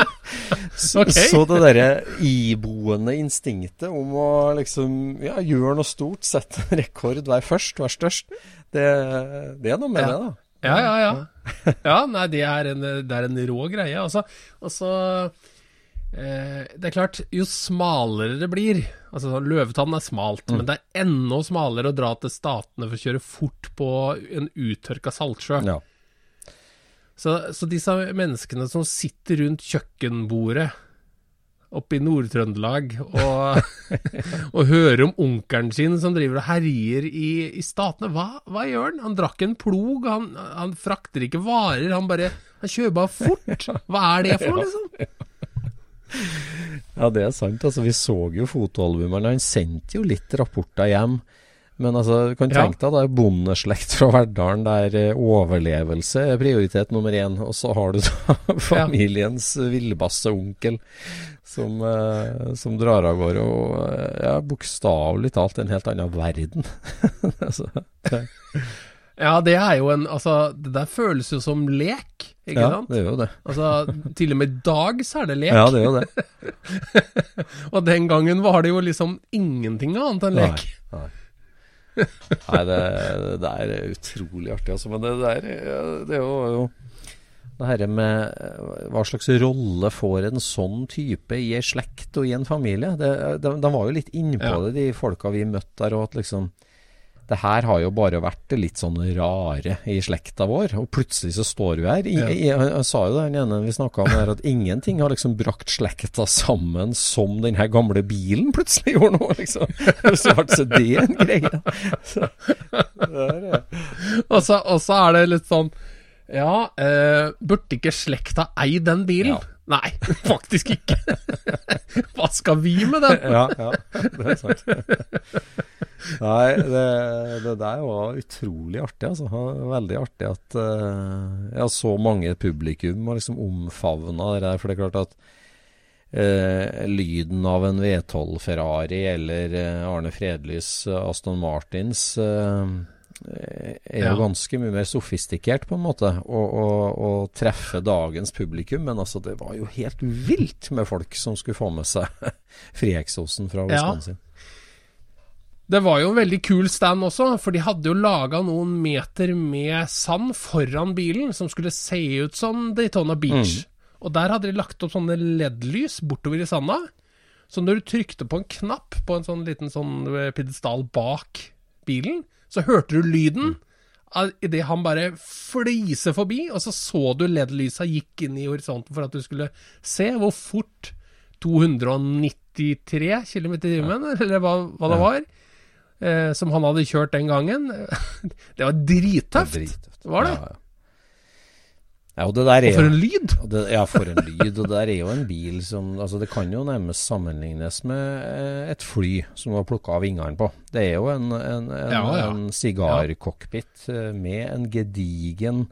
(laughs) så, okay. så, det derre iboende instinktet om å liksom ja, gjøre noe stort, sette en rekord, være først, være størst, det, det er noe med ja. det, da. Ja, ja, ja. ja nei, det er en, det er en rå greie. Altså, altså Det er klart, jo smalere det blir Altså, Løvetann er smalt, mm. men det er enda smalere å dra til Statene for å kjøre fort på en uttørka saltsjø. Ja. Så, så, disse menneskene som sitter rundt kjøkkenbordet oppe i Nord-Trøndelag og, (laughs) og, hører om onkelen sin som driver og herjer i, i statene, hva, hva, gjør han? Han drakk en plog, han, han, frakter ikke varer, han bare Han kjører bare fort. (laughs) Hva er det for noe, liksom? Ja, det er sant. Altså, vi så jo fotoalbumene. Han sendte jo litt rapporter hjem men altså, kan tenke deg det er bondeslekt fra Verdalen der eh, overlevelse er prioritet nummer én. Og så har du da (laughs) familiens villbasse onkel som, uh, som, drar av gårde og uh, ja, bokstavelig talt en helt annen verden. (laughs) altså, ja, det er jo en Altså, det der føles jo som lek, ikke ja, sant? det gjør jo det. Altså, til og med i dag så er det lek. Ja, det gjør det. (laughs) og den gangen var det jo liksom ingenting annet enn lek. Nei, nei. Nei, det, det, er utrolig artig, altså. Men det, der, er, det er jo, det her med hva slags rolle får en sånn type i ei slekt og i en familie? De, de, de var jo litt innpå ja. det, de folka vi møtte der. og at liksom det her har jo bare vært det litt sånn rare i slekta vår, og plutselig så står vi her. Jeg, jeg, sa jo det den ene vi snakka om her, at ingenting har liksom brakt slekta sammen som den her gamle bilen plutselig gjorde nå, liksom. Så ble det en greie. Så, og, så, og så er det litt sånn Ja, eh, burde ikke slekta eie den bilen? Ja. Nei, faktisk ikke. Hva skal vi med den? ja, ja, det er sant. Nei, det, det, der var utrolig artig. altså. Veldig artig at uh, ja, så mange publikum har liksom omfavna det der. For det er klart at uh, lyden av en V12 Ferrari eller uh, Arne Fredlys Aston Martins er jo ganske mye mer sofistikert, på en måte, og, og, og treffe dagens publikum. Men altså, det var jo helt vilt med folk som skulle få med seg (laughs) frieksosen fra Wisconsin. Ja. Det var jo en veldig kul stand også, for de hadde jo laga noen meter med sand foran bilen som skulle se ut som Daytona Beach. Mm. Og der hadde de lagt opp sånne LED-lys bortover i sanda. Så når du trykte på en knapp på en sånn liten sånn eh, pidestall bak bilen, så hørte du lyden mm. idet han bare fliser forbi, og så så du LED-lysa gikk inn i horisonten for at du skulle se hvor fort 293 km i timen, eller hva, hva det var, eh, som han hadde kjørt den gangen. (laughs) det var drittøft, det var, drittøft. var det? Ja, ja. Ja, og, og, for en lyd! Det, ja, for en lyd. Og det der er jo en bil som altså Det kan jo nærmest sammenlignes med eh, et fly som var plukka av vingene på. Det er jo en, en, en, ja, ja. en sigarcockpit eh, med en gedigen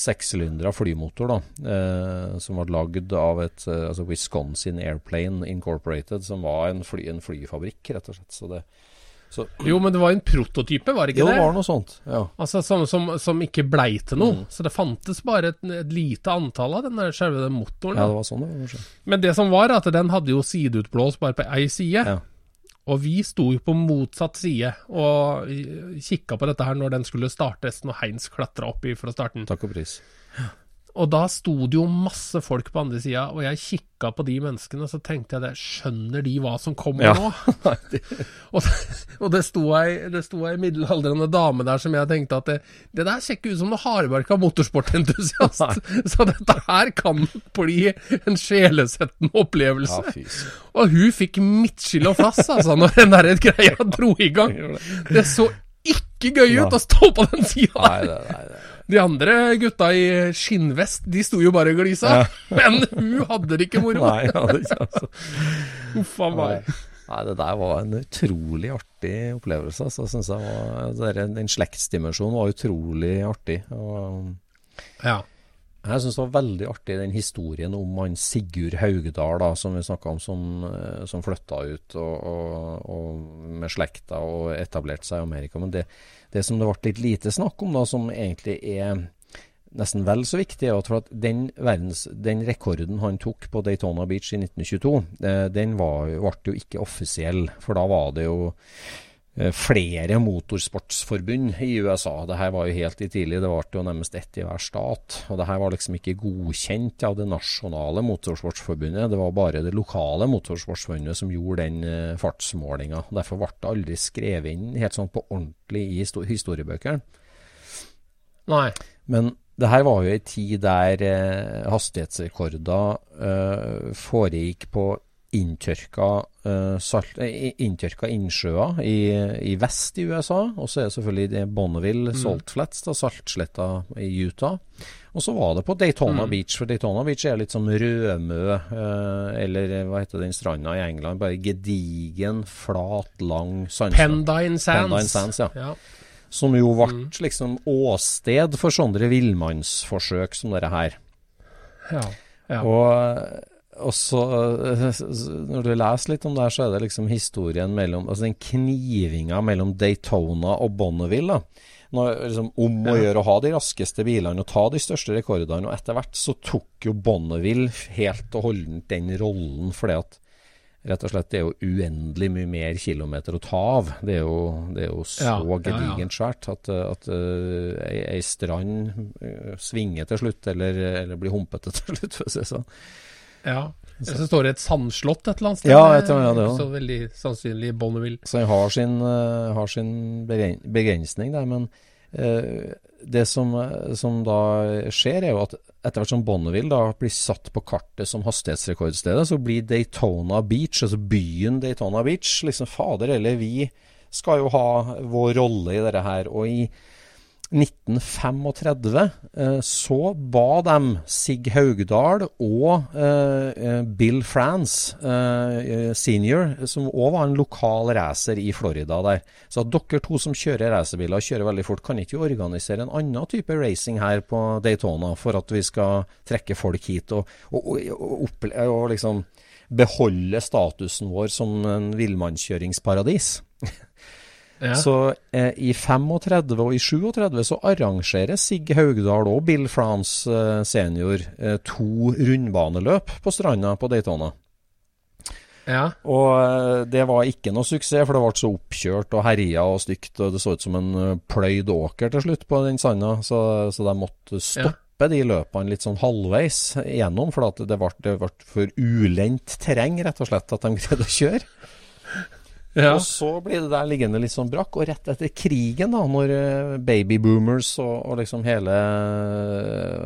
sekssylindra flymotor, da, eh, som var lagd av et eh, altså Wisconsin Airplane Incorporated, som var en, fly, en flyfabrikk, rett og slett. Så det, så, jo, men det var en prototype, var det ikke jo, det? Jo, det var noe sånt, ja. Altså som, som, som ikke blei til noe. Mm. Så det fantes bare et, et lite antall av den der selve den motoren. Ja, det var sånn det var. Men det som var, at den hadde jo sideutblås bare på ei side. Ja. Og vi sto jo på motsatt side og kikka på dette her når den skulle startes, når Heins klatra opp i for å starte den. Takk og pris. Og da sto det jo masse folk på andre sida, og jeg kikka på de menneskene, så tenkte jeg det, skjønner de hva som kommer ja. nå? (laughs) og, og, det sto ei, det sto ei middelaldrende dame der som jeg tenkte at det, det der ser ikke ut som noe hardbarka motorsportentusiast. (laughs) så dette her kan bli en sjelesettende opplevelse. Ja, og hun fikk midtskill og flass, altså, når den der greia dro i gang. Det så ikke gøy ut å stå på den sida der. Nei, nei, nei. De andre gutta i skinnvest, de sto jo bare og glisa. Ja. (laughs) Men hun hadde det ikke moro. Nei, hadde ikke altså. (laughs) Uff a meg. Nei, det der var en utrolig artig opplevelse. Så synes jeg var, Den slektsdimensjonen var utrolig artig. Og, ja. Jeg syns det var veldig artig den historien om han Sigurd Haugdal, da, som vi snakka om, som, eh, som flytta ut og, og, og med slekta og etablerte seg i Amerika. Men det, det som det ble litt lite snakk om, da, som egentlig er nesten vel så viktig, er at den, verdens, den rekorden han tok på Daytona Beach i 1922, eh, den var, ble jo ikke offisiell. For da var det jo flere motorsportsforbund i USA. Det her var jo helt i tidlig, det ble jo nærmest ett i hver stat. Og det her var liksom ikke godkjent av det nasjonale motorsportsforbundet. Det var bare det lokale motorsportsforbundet som gjorde den uh, fartsmålinga. Derfor ble det aldri skrevet inn helt sånn på ordentlig i historiebøkene. Nei. Men det her var jo ei tid der uh, hastighetsrekorder foregikk på inntørka, salt, uh, inntørka innsjøer i, i, vest i USA. Og så er det selvfølgelig det Bonneville, mm. Salt Flats, da, saltsletta i Utah. Og så var det på Daytona mm. Beach, for Daytona Beach er litt som Rømø, uh, eller hva heter den stranda i England? Bare gedigen, flat, lang sandstrand. Pendine Sands. Pendine Sands ja. ja. Som jo ble mm. liksom åsted for sånne villmannsforsøk som dette her. Ja. ja. Og og så, eh, når du leser litt om det her, så er det liksom historien mellom Altså den knivinga mellom Daytona og Bonneville. da. Når, liksom, om å gjøre å ha de raskeste bilene og ta de største rekordene. Og etter hvert så tok jo Bonneville helt og holdent den rollen, fordi at rett og slett det er jo uendelig mye mer kilometer å ta av. Det er jo, det er jo så ja, gedigent svært at, at uh, ei, ei, strand uh, svinger til slutt, eller, eller blir humpete til slutt, for å si det sånn. Ja. Så står det et sandslott et eller annet sted. Ja, jeg tror ja, det også. Så veldig sannsynlig Bonneville. Så jeg har sin, uh, har sin begrensning der, men uh, det som, som, da skjer, er jo at etter hvert som Bonneville da blir satt på kartet som hastighetsrekordstedet, så blir Daytona Beach, altså byen Daytona Beach, liksom fader eller vi skal jo ha vår rolle i dette her. Og i 1935 eh, så ba de Sig Haugdal og eh, eh, Bill France senior, som òg var en lokal racer i Florida der, så at dere to som kjører racerbiler og kjører veldig fort, kan ikke organisere en annen type racing her på Daytona for at vi skal trekke folk hit og, og, og, og liksom beholde statusen vår som en villmannskjøringsparadis? (laughs) Ja. Så eh, i 35 og i 37 så arrangerer Sig Haugdal og Bill France eh, senior eh, to rundbaneløp på stranda på Daytona. Ja. Og eh, det var ikke noe suksess, for det ble så oppkjørt og herja og stygt. Og det så ut som en eh, pløyd åker til slutt på den sanda, så, så de måtte stoppe de løpene litt sånn halvveis gjennom, For at det ble, det ble for ulendt terreng, rett og slett, at de greide å kjøre. Ja. Og så blir det der liggende litt sånn brakk. Og rett etter krigen, da, når eh, babyboomers og, og liksom hele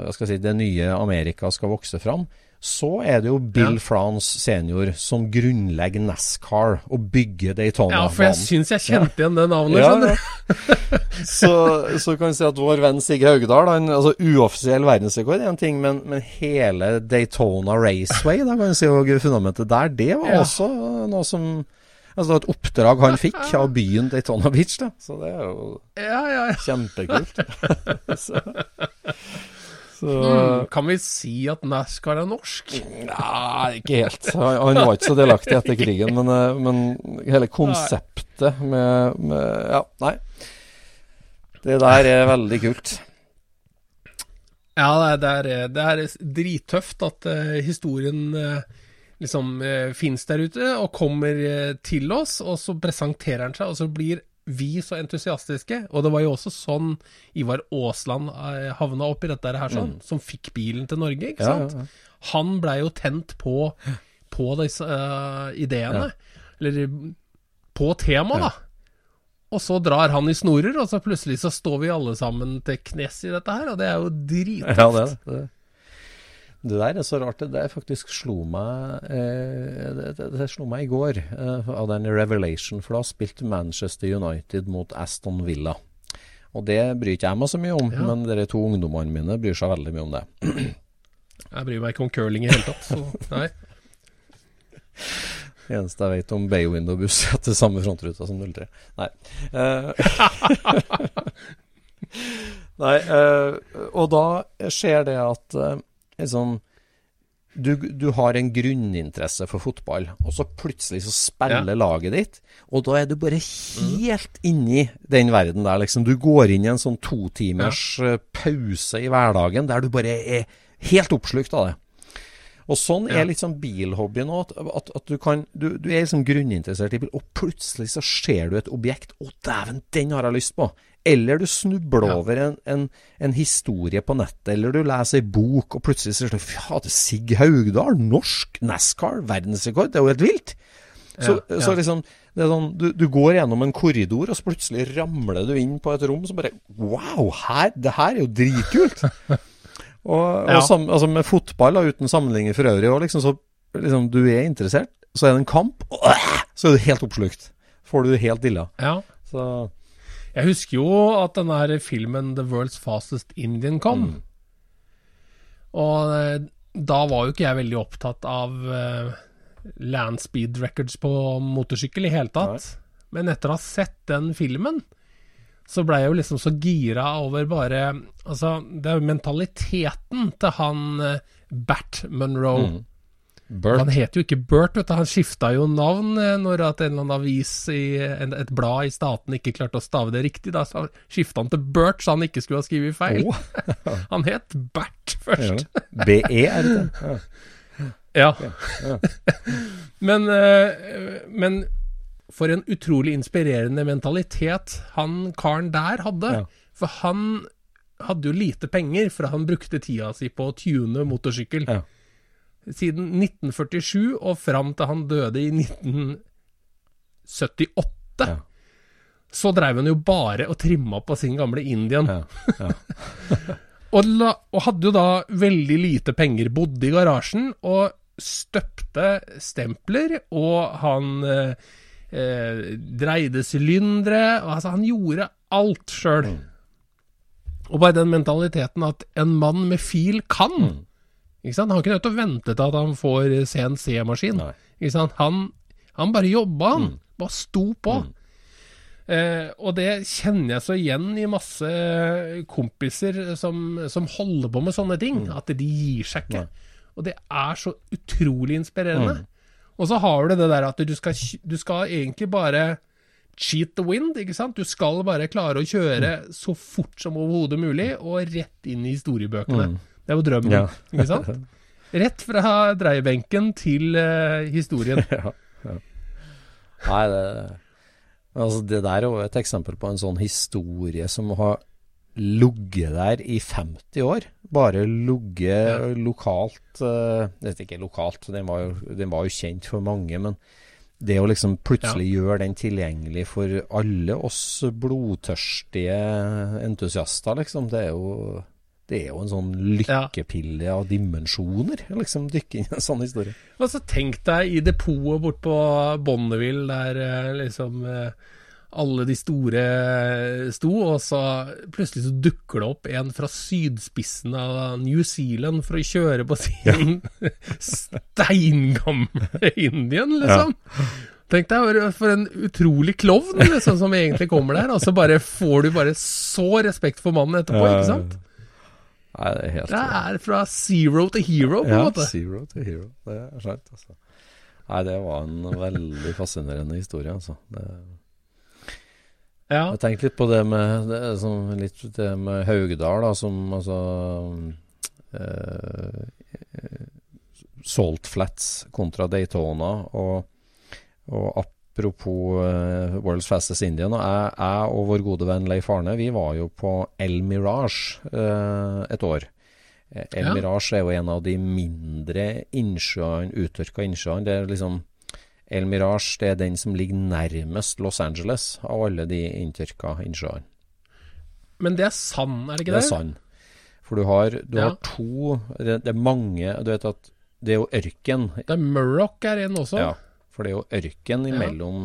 hva skal jeg si, det nye Amerika skal vokse fram, så er det jo Bill Ja. France senior som grunnlegger NASCAR og bygger Daytona-banen. ja, for jeg syns jeg kjente igjen det navnet, Ja, ja. (laughs) så, så kan vi si at vår venn Sigge Haugdal han, altså Uoffisiell verdensrekord er en ting, men, men hele Daytona Raceway da kan vi si, og fundamentet der, det var også noe som Altså det var et oppdrag han fikk av byen Daytona Beach, da. Så det er jo Ja, ja, ja. kjempekult. (laughs) så, så Mm, kan vi si at NASCAR er norsk? Nei, ikke helt. Han, var ikke så delaktig etter krigen, men, eh, men hele konseptet med, med Ja, nei. Det der er veldig kult. Ja, det er, det er, det er drittøft at uh, historien eh, liksom uh, fins der ute og kommer eh, til oss, og så presenterer han seg, og så blir vi så entusiastiske. Og det var jo også sånn Ivar Aasland havna havna oppi dette her, sånn, som fikk bilen til Norge, ikke Mm. Ja, sant? ja, ja. Han blei jo tent på, på disse eh, ideene, eller på temaet, da. Og så drar han i snorer, og så plutselig så står vi alle sammen til knes i dette her, og det er jo drittøft. Ja, det, er det. Det der er så rart. Det der faktisk slo meg eh, det, det, det slo meg i går eh, av den Revelation, for da spilte Manchester United mot Aston Villa. Og det bryr ikke jeg meg så mye om, Ja. men de to ungdommene mine bryr seg veldig mye om det. Jeg bryr meg ikke om curling i hele tatt, så nei. (laughs) Det eneste jeg vet om Bay Window-buss etter samme frontruta som 03. Nei. Uh, (laughs) Nei, uh, og da skjer det at eh, liksom du, du har en grunninteresse for fotball, og så plutselig så spiller laget ditt, og da er du bare helt inni den verden der, liksom. Du går inn i en sånn totimers ja. pause i hverdagen der du bare er helt oppslukt av det. Og sånn Ja. er litt sånn bilhobbyen òg. At, at, at du kan Du, du er liksom grunninteressert i bil, og plutselig så ser du et objekt. Å, dæven, den har jeg lyst på! Eller du snubler Ja. over en, en, en historie på nettet, eller du leser ei bok, og plutselig ser du Fader, Sig Haugdal, norsk NASCAR, verdensrekord! Det er jo helt vilt! Så, Ja, så liksom det er sånn, du, du går gjennom en korridor, og så plutselig ramler du inn på et rom som bare Wow! Her, det her er jo dritkult! (laughs) Og, og Ja. sam, altså med fotball, da, uten sammenligning for øvrig, og liksom så liksom, du er interessert, så er det en kamp, og øh, så er du helt oppslukt. Får du det helt dilla. Ja. Så Jeg husker jo at den her filmen 'The World's Fastest Indian' kom. Og eh, da var jo ikke jeg veldig opptatt av uh, land speed records på motorsykkel i hele tatt. Men etter å ha sett den filmen, så blei jeg jo liksom så gira over bare Altså, det er jo mentaliteten til han eh, Bert Monroe. Mm. Bert. Han het jo ikke Bert, vet du. Han skifta jo navn eh, når at en eller annen avis i et blad i staten ikke klarte å stave det riktig. Da skifta han til Bert, så han ikke skulle ha skrevet feil. Oh. (laughs) han het Bert først. BE, er det det? Ja. Ja. (laughs) men, eh, men for en utrolig inspirerende mentalitet han karen der hadde. Ja. For han hadde jo lite penger, for han brukte tida si på å tune motorsykkel. Ja. Siden 1947 og fram til han døde i 1978. Ja. Så dreiv han jo bare og trimma på sin gamle Indian. Ja. Ja. (laughs) Og, la, og hadde jo da veldig lite penger. Bodde i garasjen og støpte stempler, og han eh, eh, dreide sylindere. Altså, han gjorde alt sjøl. Og bare den mentaliteten at en mann med fil kan. Ikke sant? Han er ikke nødt til å vente til at han får CNC-maskin. Ikke sant? Han, han bare jobba, han. Bare sto på. Eh, og det kjenner jeg så igjen i masse kompiser som, som holder på med sånne ting. At de gir seg ikke. Og det er så utrolig inspirerende. Og så har du det der at du skal, du skal egentlig bare cheat the wind, ikke sant. Du skal bare klare å kjøre så fort som overhodet mulig, og rett inn i historiebøkene. Mm. Det er jo drømmen, Ja. ikke sant? (laughs) Rett fra dreiebenken til uh, historien. (laughs) ja, ja. Nei, det Altså, det der er jo et eksempel på en sånn historie som har ligget der i 50 år. Bare ligget lokalt uh, Det er ikke lokalt, den var, jo, den var jo kjent for mange, men det å liksom plutselig gjøre den tilgjengelig for alle oss blodtørstige entusiaster, liksom, det er jo det er jo en sånn lykkepille av dimensjoner, liksom, dykke inn i en sånn historie. Og så tenk deg i depotet bort på Bonneville, der eh, liksom eh, alle de store sto, og så plutselig så dukker det opp en fra sydspissen av New Zealand for å kjøre på sin (laughs) steingamle Indien, liksom. Tenk deg for en utrolig klovn liksom, som egentlig kommer der, og så bare får du bare så respekt for mannen etterpå, ikke sant? Nei, det er helt Det er fra zero to hero, på en ja, måte. Zero to hero. Det er sant, altså. Nei, det var en veldig fascinerende historie, altså. Det, Ja. Jeg tenkte litt på det med det, sånn, litt det med Haugdal, da, som altså eh, Salt Flats kontra Daytona, og, og apropos uh, World's Fastest Indian, og jeg, jeg og vår gode venn Leif Arne, vi var jo på El Mirage uh, et år. Eh, El Ja. Mirage er jo en av de mindre innsjøene, uttørka innsjøene. Det er liksom El Mirage det er den som ligger nærmest Los Angeles av alle de inntørka innsjøene. Men det er sand, er det ikke Det det? er sand. For du har, du Ja. har to det, det er mange Du vet at det er jo ørken. Det er Murrock er en også. Ja, for det er jo ørken imellom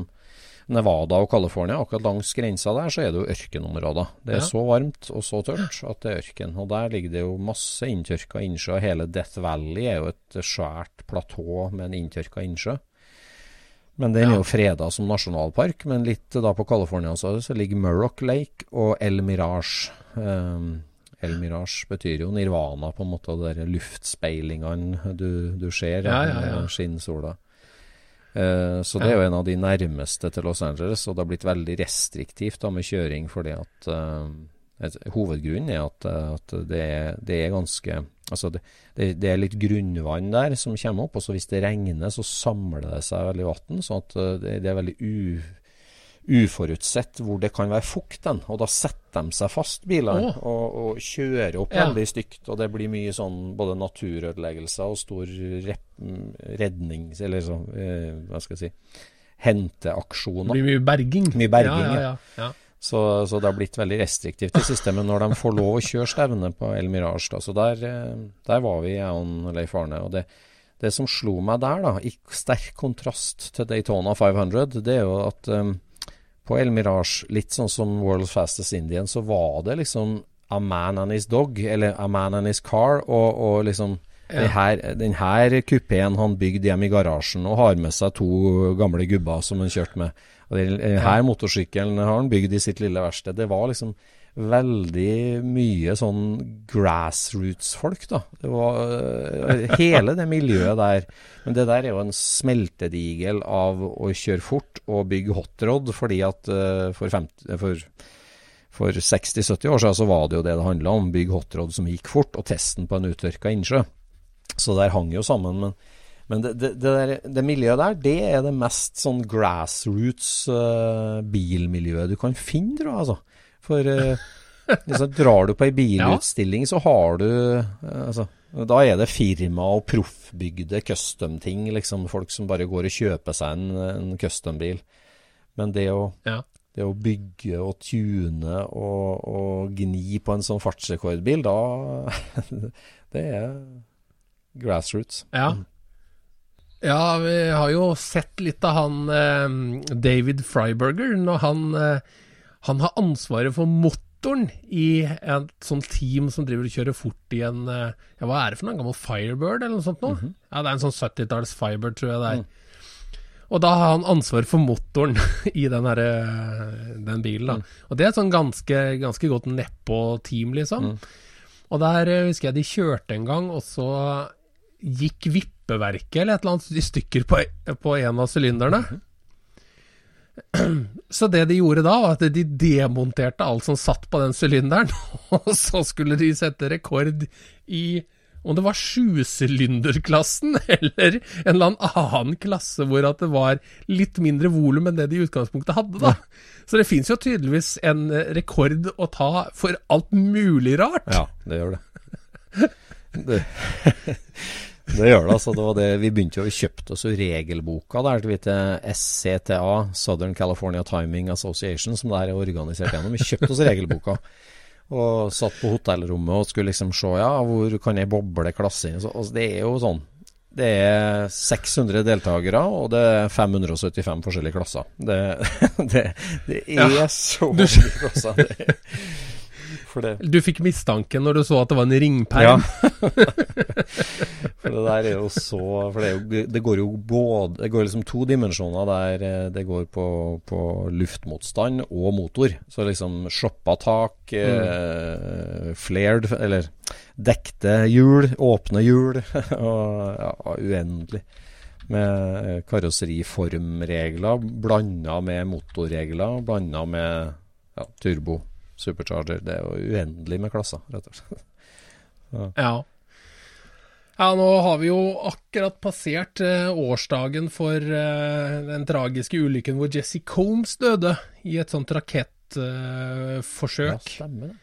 Nevada og California. Akkurat langs grensa der så er det jo ørkenområder. Det er Ja. så varmt og så tørt at det er ørken. Og der ligger det jo masse inntørka innsjø. Hele Death Valley er jo et svært platå med en inntørka innsjø. Men den er jo freda som nasjonalpark. Men litt da på California så, så ligger Murrock Lake og El Mirage. Um, El Mirage betyr jo nirvana, på en måte, de luftspeilingene du, du ser Ja, ja, ja. skinnsola. Eh, så det er jo en av de nærmeste til Los Angeles, og det har blitt veldig restriktivt da med kjøring fordi at uh, et, Hovedgrunnen er at, eh, at det, er, det er ganske Altså det, det, det er litt grunnvann der som kommer opp, og så hvis det regner, så samler det seg veldig vann, Så at det, det er veldig u, uforutsett hvor det kan være fukt den, og da setter de seg fast, bilene, og, og kjører opp Ja. veldig stygt. Og det blir mye sånn både naturødeleggelser og stor redning Eller så, eh, hva skal jeg si Henteaksjoner. Det blir mye berging. Mye berging, ja. ja. ja, ja, ja. Så, så det har blitt veldig restriktivt i systemet når de får lov å kjøre stevne på El Mirage. Da. Så der, eh, der var vi, jeg og Leif Arne. Og det, det som slo meg der, da, i sterk kontrast til Daytona 500, det er jo at um, på El Mirage, litt sånn som World's Fastest Indian, så var det liksom a man and his dog, eller a man and his car, og, og liksom Ja. den her, den kupeen han bygde hjemme i garasjen og har med seg to gamle gubber som han kjørte med. Og den, den her motorsykkelen har han bygd i sitt lille verksted. Det var liksom veldig mye sånn grassroots-folk, da. Det var øh, hele det miljøet der. Men det der er jo en smeltedigel av å kjøre fort og bygge hotrod, fordi at øh, for, 50, for for 60-70 år siden så var det jo det det handla om. Bygg hotrod som gikk fort, og testen på en uttørka innsjø. Så der hang jo sammen. Men, men det, det, det, der, det miljøet der, det er det mest sånn grassroots uh, bilmiljøet du kan finne, tror jeg. Altså. For liksom, drar du på ei bilutstilling, så har du uh, altså, Da er det firma og proffbygde custom-ting. Liksom, folk som bare går og kjøper seg en, en custom-bil. Men det å Ja. det å bygge og tune og, og gni på en sånn fartsrekordbil, da (laughs) Det er grassroots. Ja. Ja, vi har jo sett litt av han eh, David Freiberger når han, eh, han har ansvaret for motoren i et sånt team som driver og kjører fort i en eh, Ja, hva er det for noe? En gammel Firebird eller noe sånt nå? Ja, det er en sånn 70-talls Firebird, tror jeg det er. Og da har han ansvar for motoren (laughs) i den, her, eh, den bilen. da. Og det er et sånn ganske, ganske godt nedpå-team, liksom. Og der eh, husker jeg de kjørte en gang, og så gikk vippeverket eller et eller annet i stykker på, på en av sylinderne. (clears throat) Så det de gjorde da, var at de demonterte alt som satt på den sylinderen, (laughs) og så skulle de sette rekord i om det var sjusylinderklassen (laughs) eller en eller annen klasse hvor at det var litt mindre volum enn det de i utgangspunktet hadde, da. Så det fins jo tydeligvis en rekord å ta for alt mulig rart. Ja, det gjør det. (laughs) det. Det gjør det, altså. Det var det vi begynte jo, vi kjøpte oss jo regelboka der til SCTA, Southern California Timing Association, som det er organisert gjennom. Vi kjøpte oss regelboka. Og satt på hotellrommet og skulle liksom se ja, hvor kan jeg boble klasse inn. Så, altså, det er jo sånn Det er 600 deltakere, og det er 575 forskjellige klasser. Det, (laughs) det, det er ja, så mange klasser. Det, (laughs) (laughs) du fikk mistanken når du så at det var en ringperm? Ja. (laughs) for det der er jo så For det, jo, det går jo både Det går liksom to dimensjoner der eh, det går på, på luftmotstand og motor. Så liksom shoppa tak, mm. eh, flared Eller dekte hjul, åpne hjul. (laughs) og ja, uendelig med karosseriformregler blanda med motorregler, blanda med ja, turbo supercharger. Det er jo uendelig med klasser, rett og slett. (laughs) Ja. ja. Ja, nå har vi jo akkurat passert eh, årsdagen for eh, den tragiske ulykken hvor Jesse Combs døde i et sånt rakettforsøk. ja, stemmer det.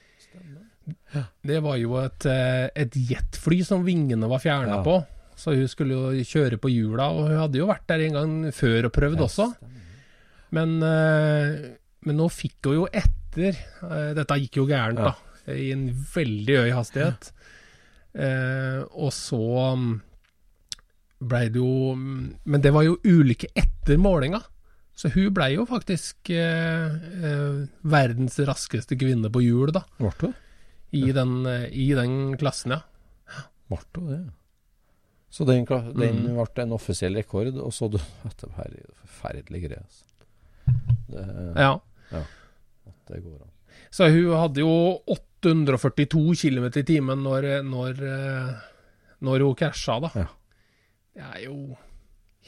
Ja. Det var jo et, eh, et jetfly som vingene var fjerna ja. på. Så hun skulle jo kjøre på hjula, og hun hadde jo vært der en gang før og prøvd også. Men, eh, men nå fikk hun jo etter uh, Dette gikk jo gærent, ja. da. I en veldig høy hastighet. Uh, og så um, blei det jo Men det var jo ulykke etter målinga. Så hun blei jo faktisk uh, verdens raskeste kvinne på hjul, da. Ble I, den, I den klassen, ja. Ble hun det? Så den, den mm. ble en offisiell rekord, og så du (laughs) at det var forferdelig greier. Altså. ja. Ja det går an. Så hun hadde jo 842 km i timen når, når, eh, når hun krasja, da. Ja. Det er jo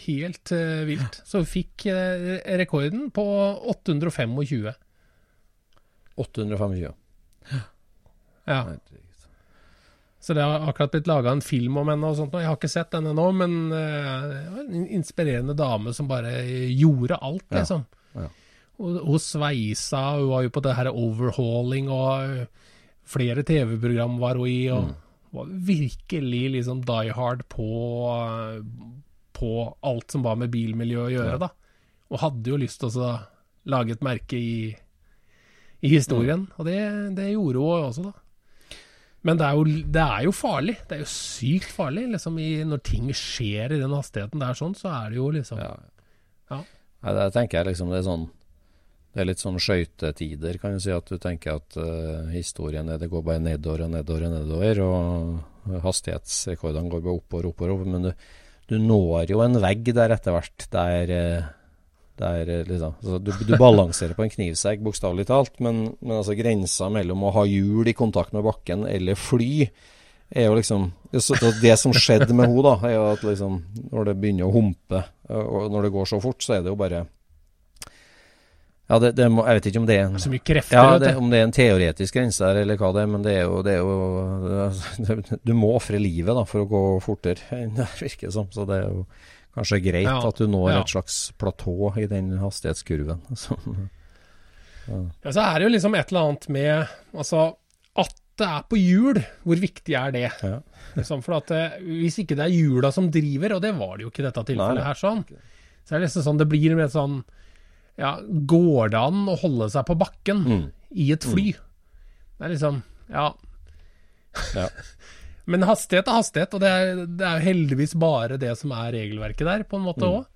helt uh, vilt. Så hun fikk uh, rekorden på 825. 825. Ja. Så det har akkurat blitt laga en film om henne og sånt. Jeg har ikke sett den ennå, men uh, en inspirerende dame som bare gjorde alt, liksom. Ja. Ja. Hun sveisa, hun var jo på det her overhauling, og flere TV-program var hun i. og mm. var virkelig liksom die hard på, på alt som var med bilmiljø å gjøre, da. Og hadde jo lyst til å lage et merke i, i historien, mm. og det, det, gjorde hun også, da. Men det er, jo, det er, jo, farlig. Det er jo sykt farlig. Liksom i, når ting skjer i den hastigheten der sånn, så er det jo liksom Ja. ja. ja det tenker jeg liksom det er sånn det er litt sånn skøytetider, kan du si. At du tenker at uh, historien er det går bare nedover og nedover og nedover. Og hastighetsrekordene går bare oppover og oppover. Men du, du, når jo en vegg der etter hvert. Der, eh, der eh, liksom, altså, du, du, balanserer på en knivsegg, bokstavelig talt. Men, men altså, grensa mellom å ha hjul i kontakt med bakken eller fly er jo liksom Det som skjedde med henne, da, er jo at liksom, når det begynner å humpe, og når det går så fort, så er det jo bare ja, det, det må, Jeg vet ikke om det er en Så mye krefter, ja, det, Om det er en teoretisk grense der, eller hva det er. Men det er jo, det er jo (laughs) Du må ofre livet da, for å gå fortere (laughs) enn det virker som. Så det er jo kanskje greit ja, at du når ja. et slags platå i den hastighetskurven. (laughs) Så, ja. ja, så er det jo liksom et eller annet med Altså, at det er på hjul, hvor viktig er det? Ja. liksom, for at eh, Hvis ikke det er hjula som driver, og det var det jo ikke i dette tilfellet her, sånn, så er det liksom sånn Det blir mer sånn ja, Går det an å holde seg på bakken mm. i et fly? Mm. Det er liksom Ja. ja. (laughs) Men hastighet er hastighet, og det er, det er, heldigvis bare det som er regelverket der, på en måte òg. Mm.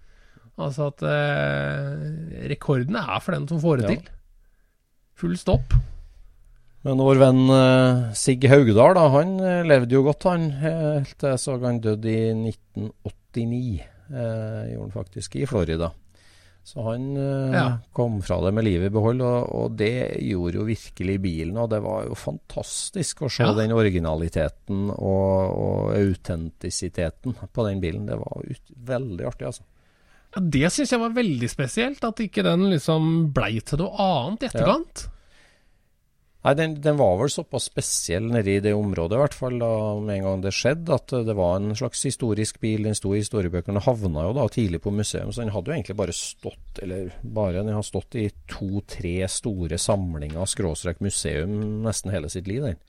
Altså at eh, rekordene er for den som får det ja. til. Full stopp. Men vår venn eh, Sig Haugdal, da, han uh, levde jo godt, han. Helt til jeg så han døde i 1989. eh, gjorde han faktisk, i Florida. Så han uh, ja. kom fra det med livet i behold, og, og, det gjorde jo virkelig bilen. Og det var jo fantastisk å se ja. den originaliteten og, og autentisiteten på den bilen. Det var ut, veldig artig, altså. Ja, det syns jeg var veldig spesielt, at ikke den liksom blei til noe annet i etterkant. Nei, den, den, var vel såpass spesiell nede i det området, i hvert fall da med en gang det skjedde, at det var en slags historisk bil. Den sto i historiebøkene. og havna jo da tidlig på museum, så den hadde jo egentlig bare stått eller bare, den har stått i to-tre store samlinger, skråstrek museum, nesten hele sitt liv. den.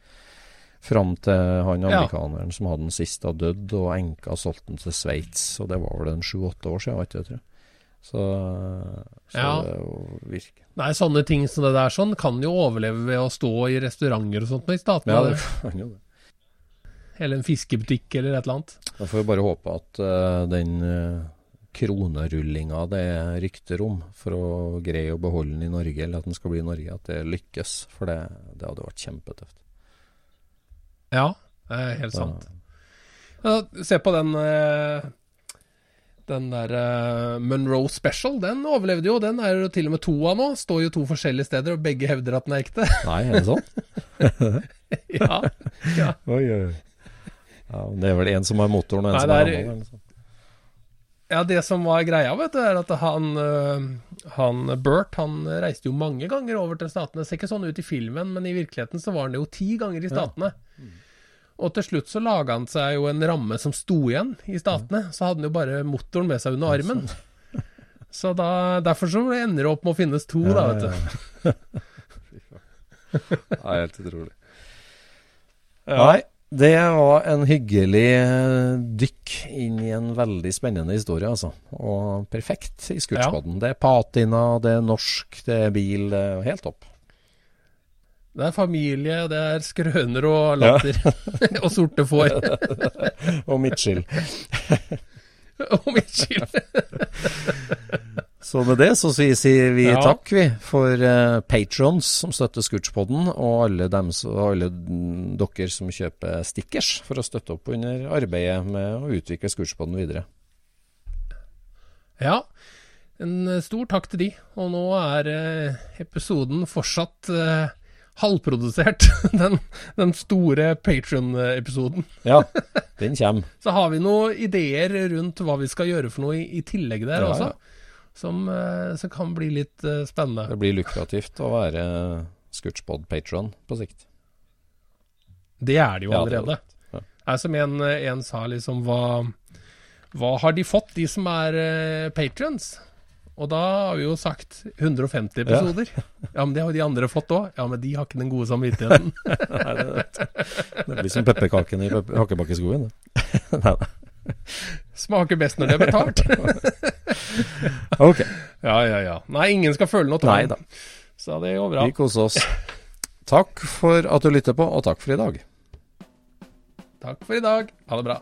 Fram til han amerikaneren ja. som hadde den sist, har dødd, og enka solgte den til Sveits. Og det var vel en sju-åtte år siden, vet du, tror jeg. Så, så ja. det virker. Nei, sånne ting som det der sånn kan jo overleve ved å stå i restauranter og sånt i staten. Ja, det kan jo det. Eller en fiskebutikk eller et eller annet. Da får vi bare håpe at uh, den uh, kronerullinga det er rykter om, for å greie å beholde den i Norge, eller at den skal bli i Norge, at det lykkes. For det, det hadde vært kjempetøft. Ja, det er helt sant. Ja, se på den uh, den der uh, Monroe Special, den overlevde jo. Den er jo til og med to av nå. Står jo to forskjellige steder, og begge hevder at den er ekte. (laughs) Nei, er det sånn? (laughs) ja. ja. Oi, oi. Ja, det er vel en som har motoren, og en Nei, som har hånda? Ja, det som var greia, vet du, er at han, uh, han Bert han reiste jo mange ganger over til Statene. Det Ser ikke sånn ut i filmen, men i virkeligheten så var han jo ti ganger i Statene. Ja. Og til slutt så laga han seg jo en ramme som sto igjen i Statene. Så hadde han jo bare motoren med seg under armen. (laughs) Så da, derfor så ender det opp med å finnes to, ja, da, vet du. det er (laughs) helt utrolig. Ja. Nei, det var en hyggelig eh, dykk inn i en veldig spennende historie, altså. Og perfekt i Scootspoden. Ja. Det er patina, det er norsk, det er bil. Det er helt topp. Det er familie, det er skrøner og latter. Ja. (laughs) og sorte får. (laughs) og midtskill. (laughs) og midtskill. så med det så sier vi ja. takk, vi, for uh, patrons som støtter Scootspoden, og alle, dem, alle dere som kjøper stickers for å støtte opp under arbeidet med å utvikle Scootspoden videre. Ja, en stor takk til de. Og nå er uh, episoden fortsatt uh, halvprodusert, (laughs) den, den store Patrion-episoden. (laughs) ja, den kommer. Så har vi noen ideer rundt hva vi skal gjøre for noe i, i tillegg der ja, også, ja. Som, uh, som, kan bli litt uh, spennende. Det blir lukrativt å være Scootspod-patron på sikt. Det er det jo allerede. Det er som en, en, sa, liksom hva, hva har de fått, de som er uh, patrons? Og da har vi jo sagt 150 episoder. Ja, ja men det har jo de andre fått òg. Ja, men de har ikke den gode samvittigheten. (laughs) Nei, det, det blir som pepperkakene i Hakkebakkeskogen. (laughs) Smaker best når det er betalt. (laughs) ok. Ja, ja, ja. Nei, ingen skal føle noe tvang. Så det går bra. Vi koser oss. Takk for at du lytter på, og takk for i dag. Takk for i dag. Ha det bra.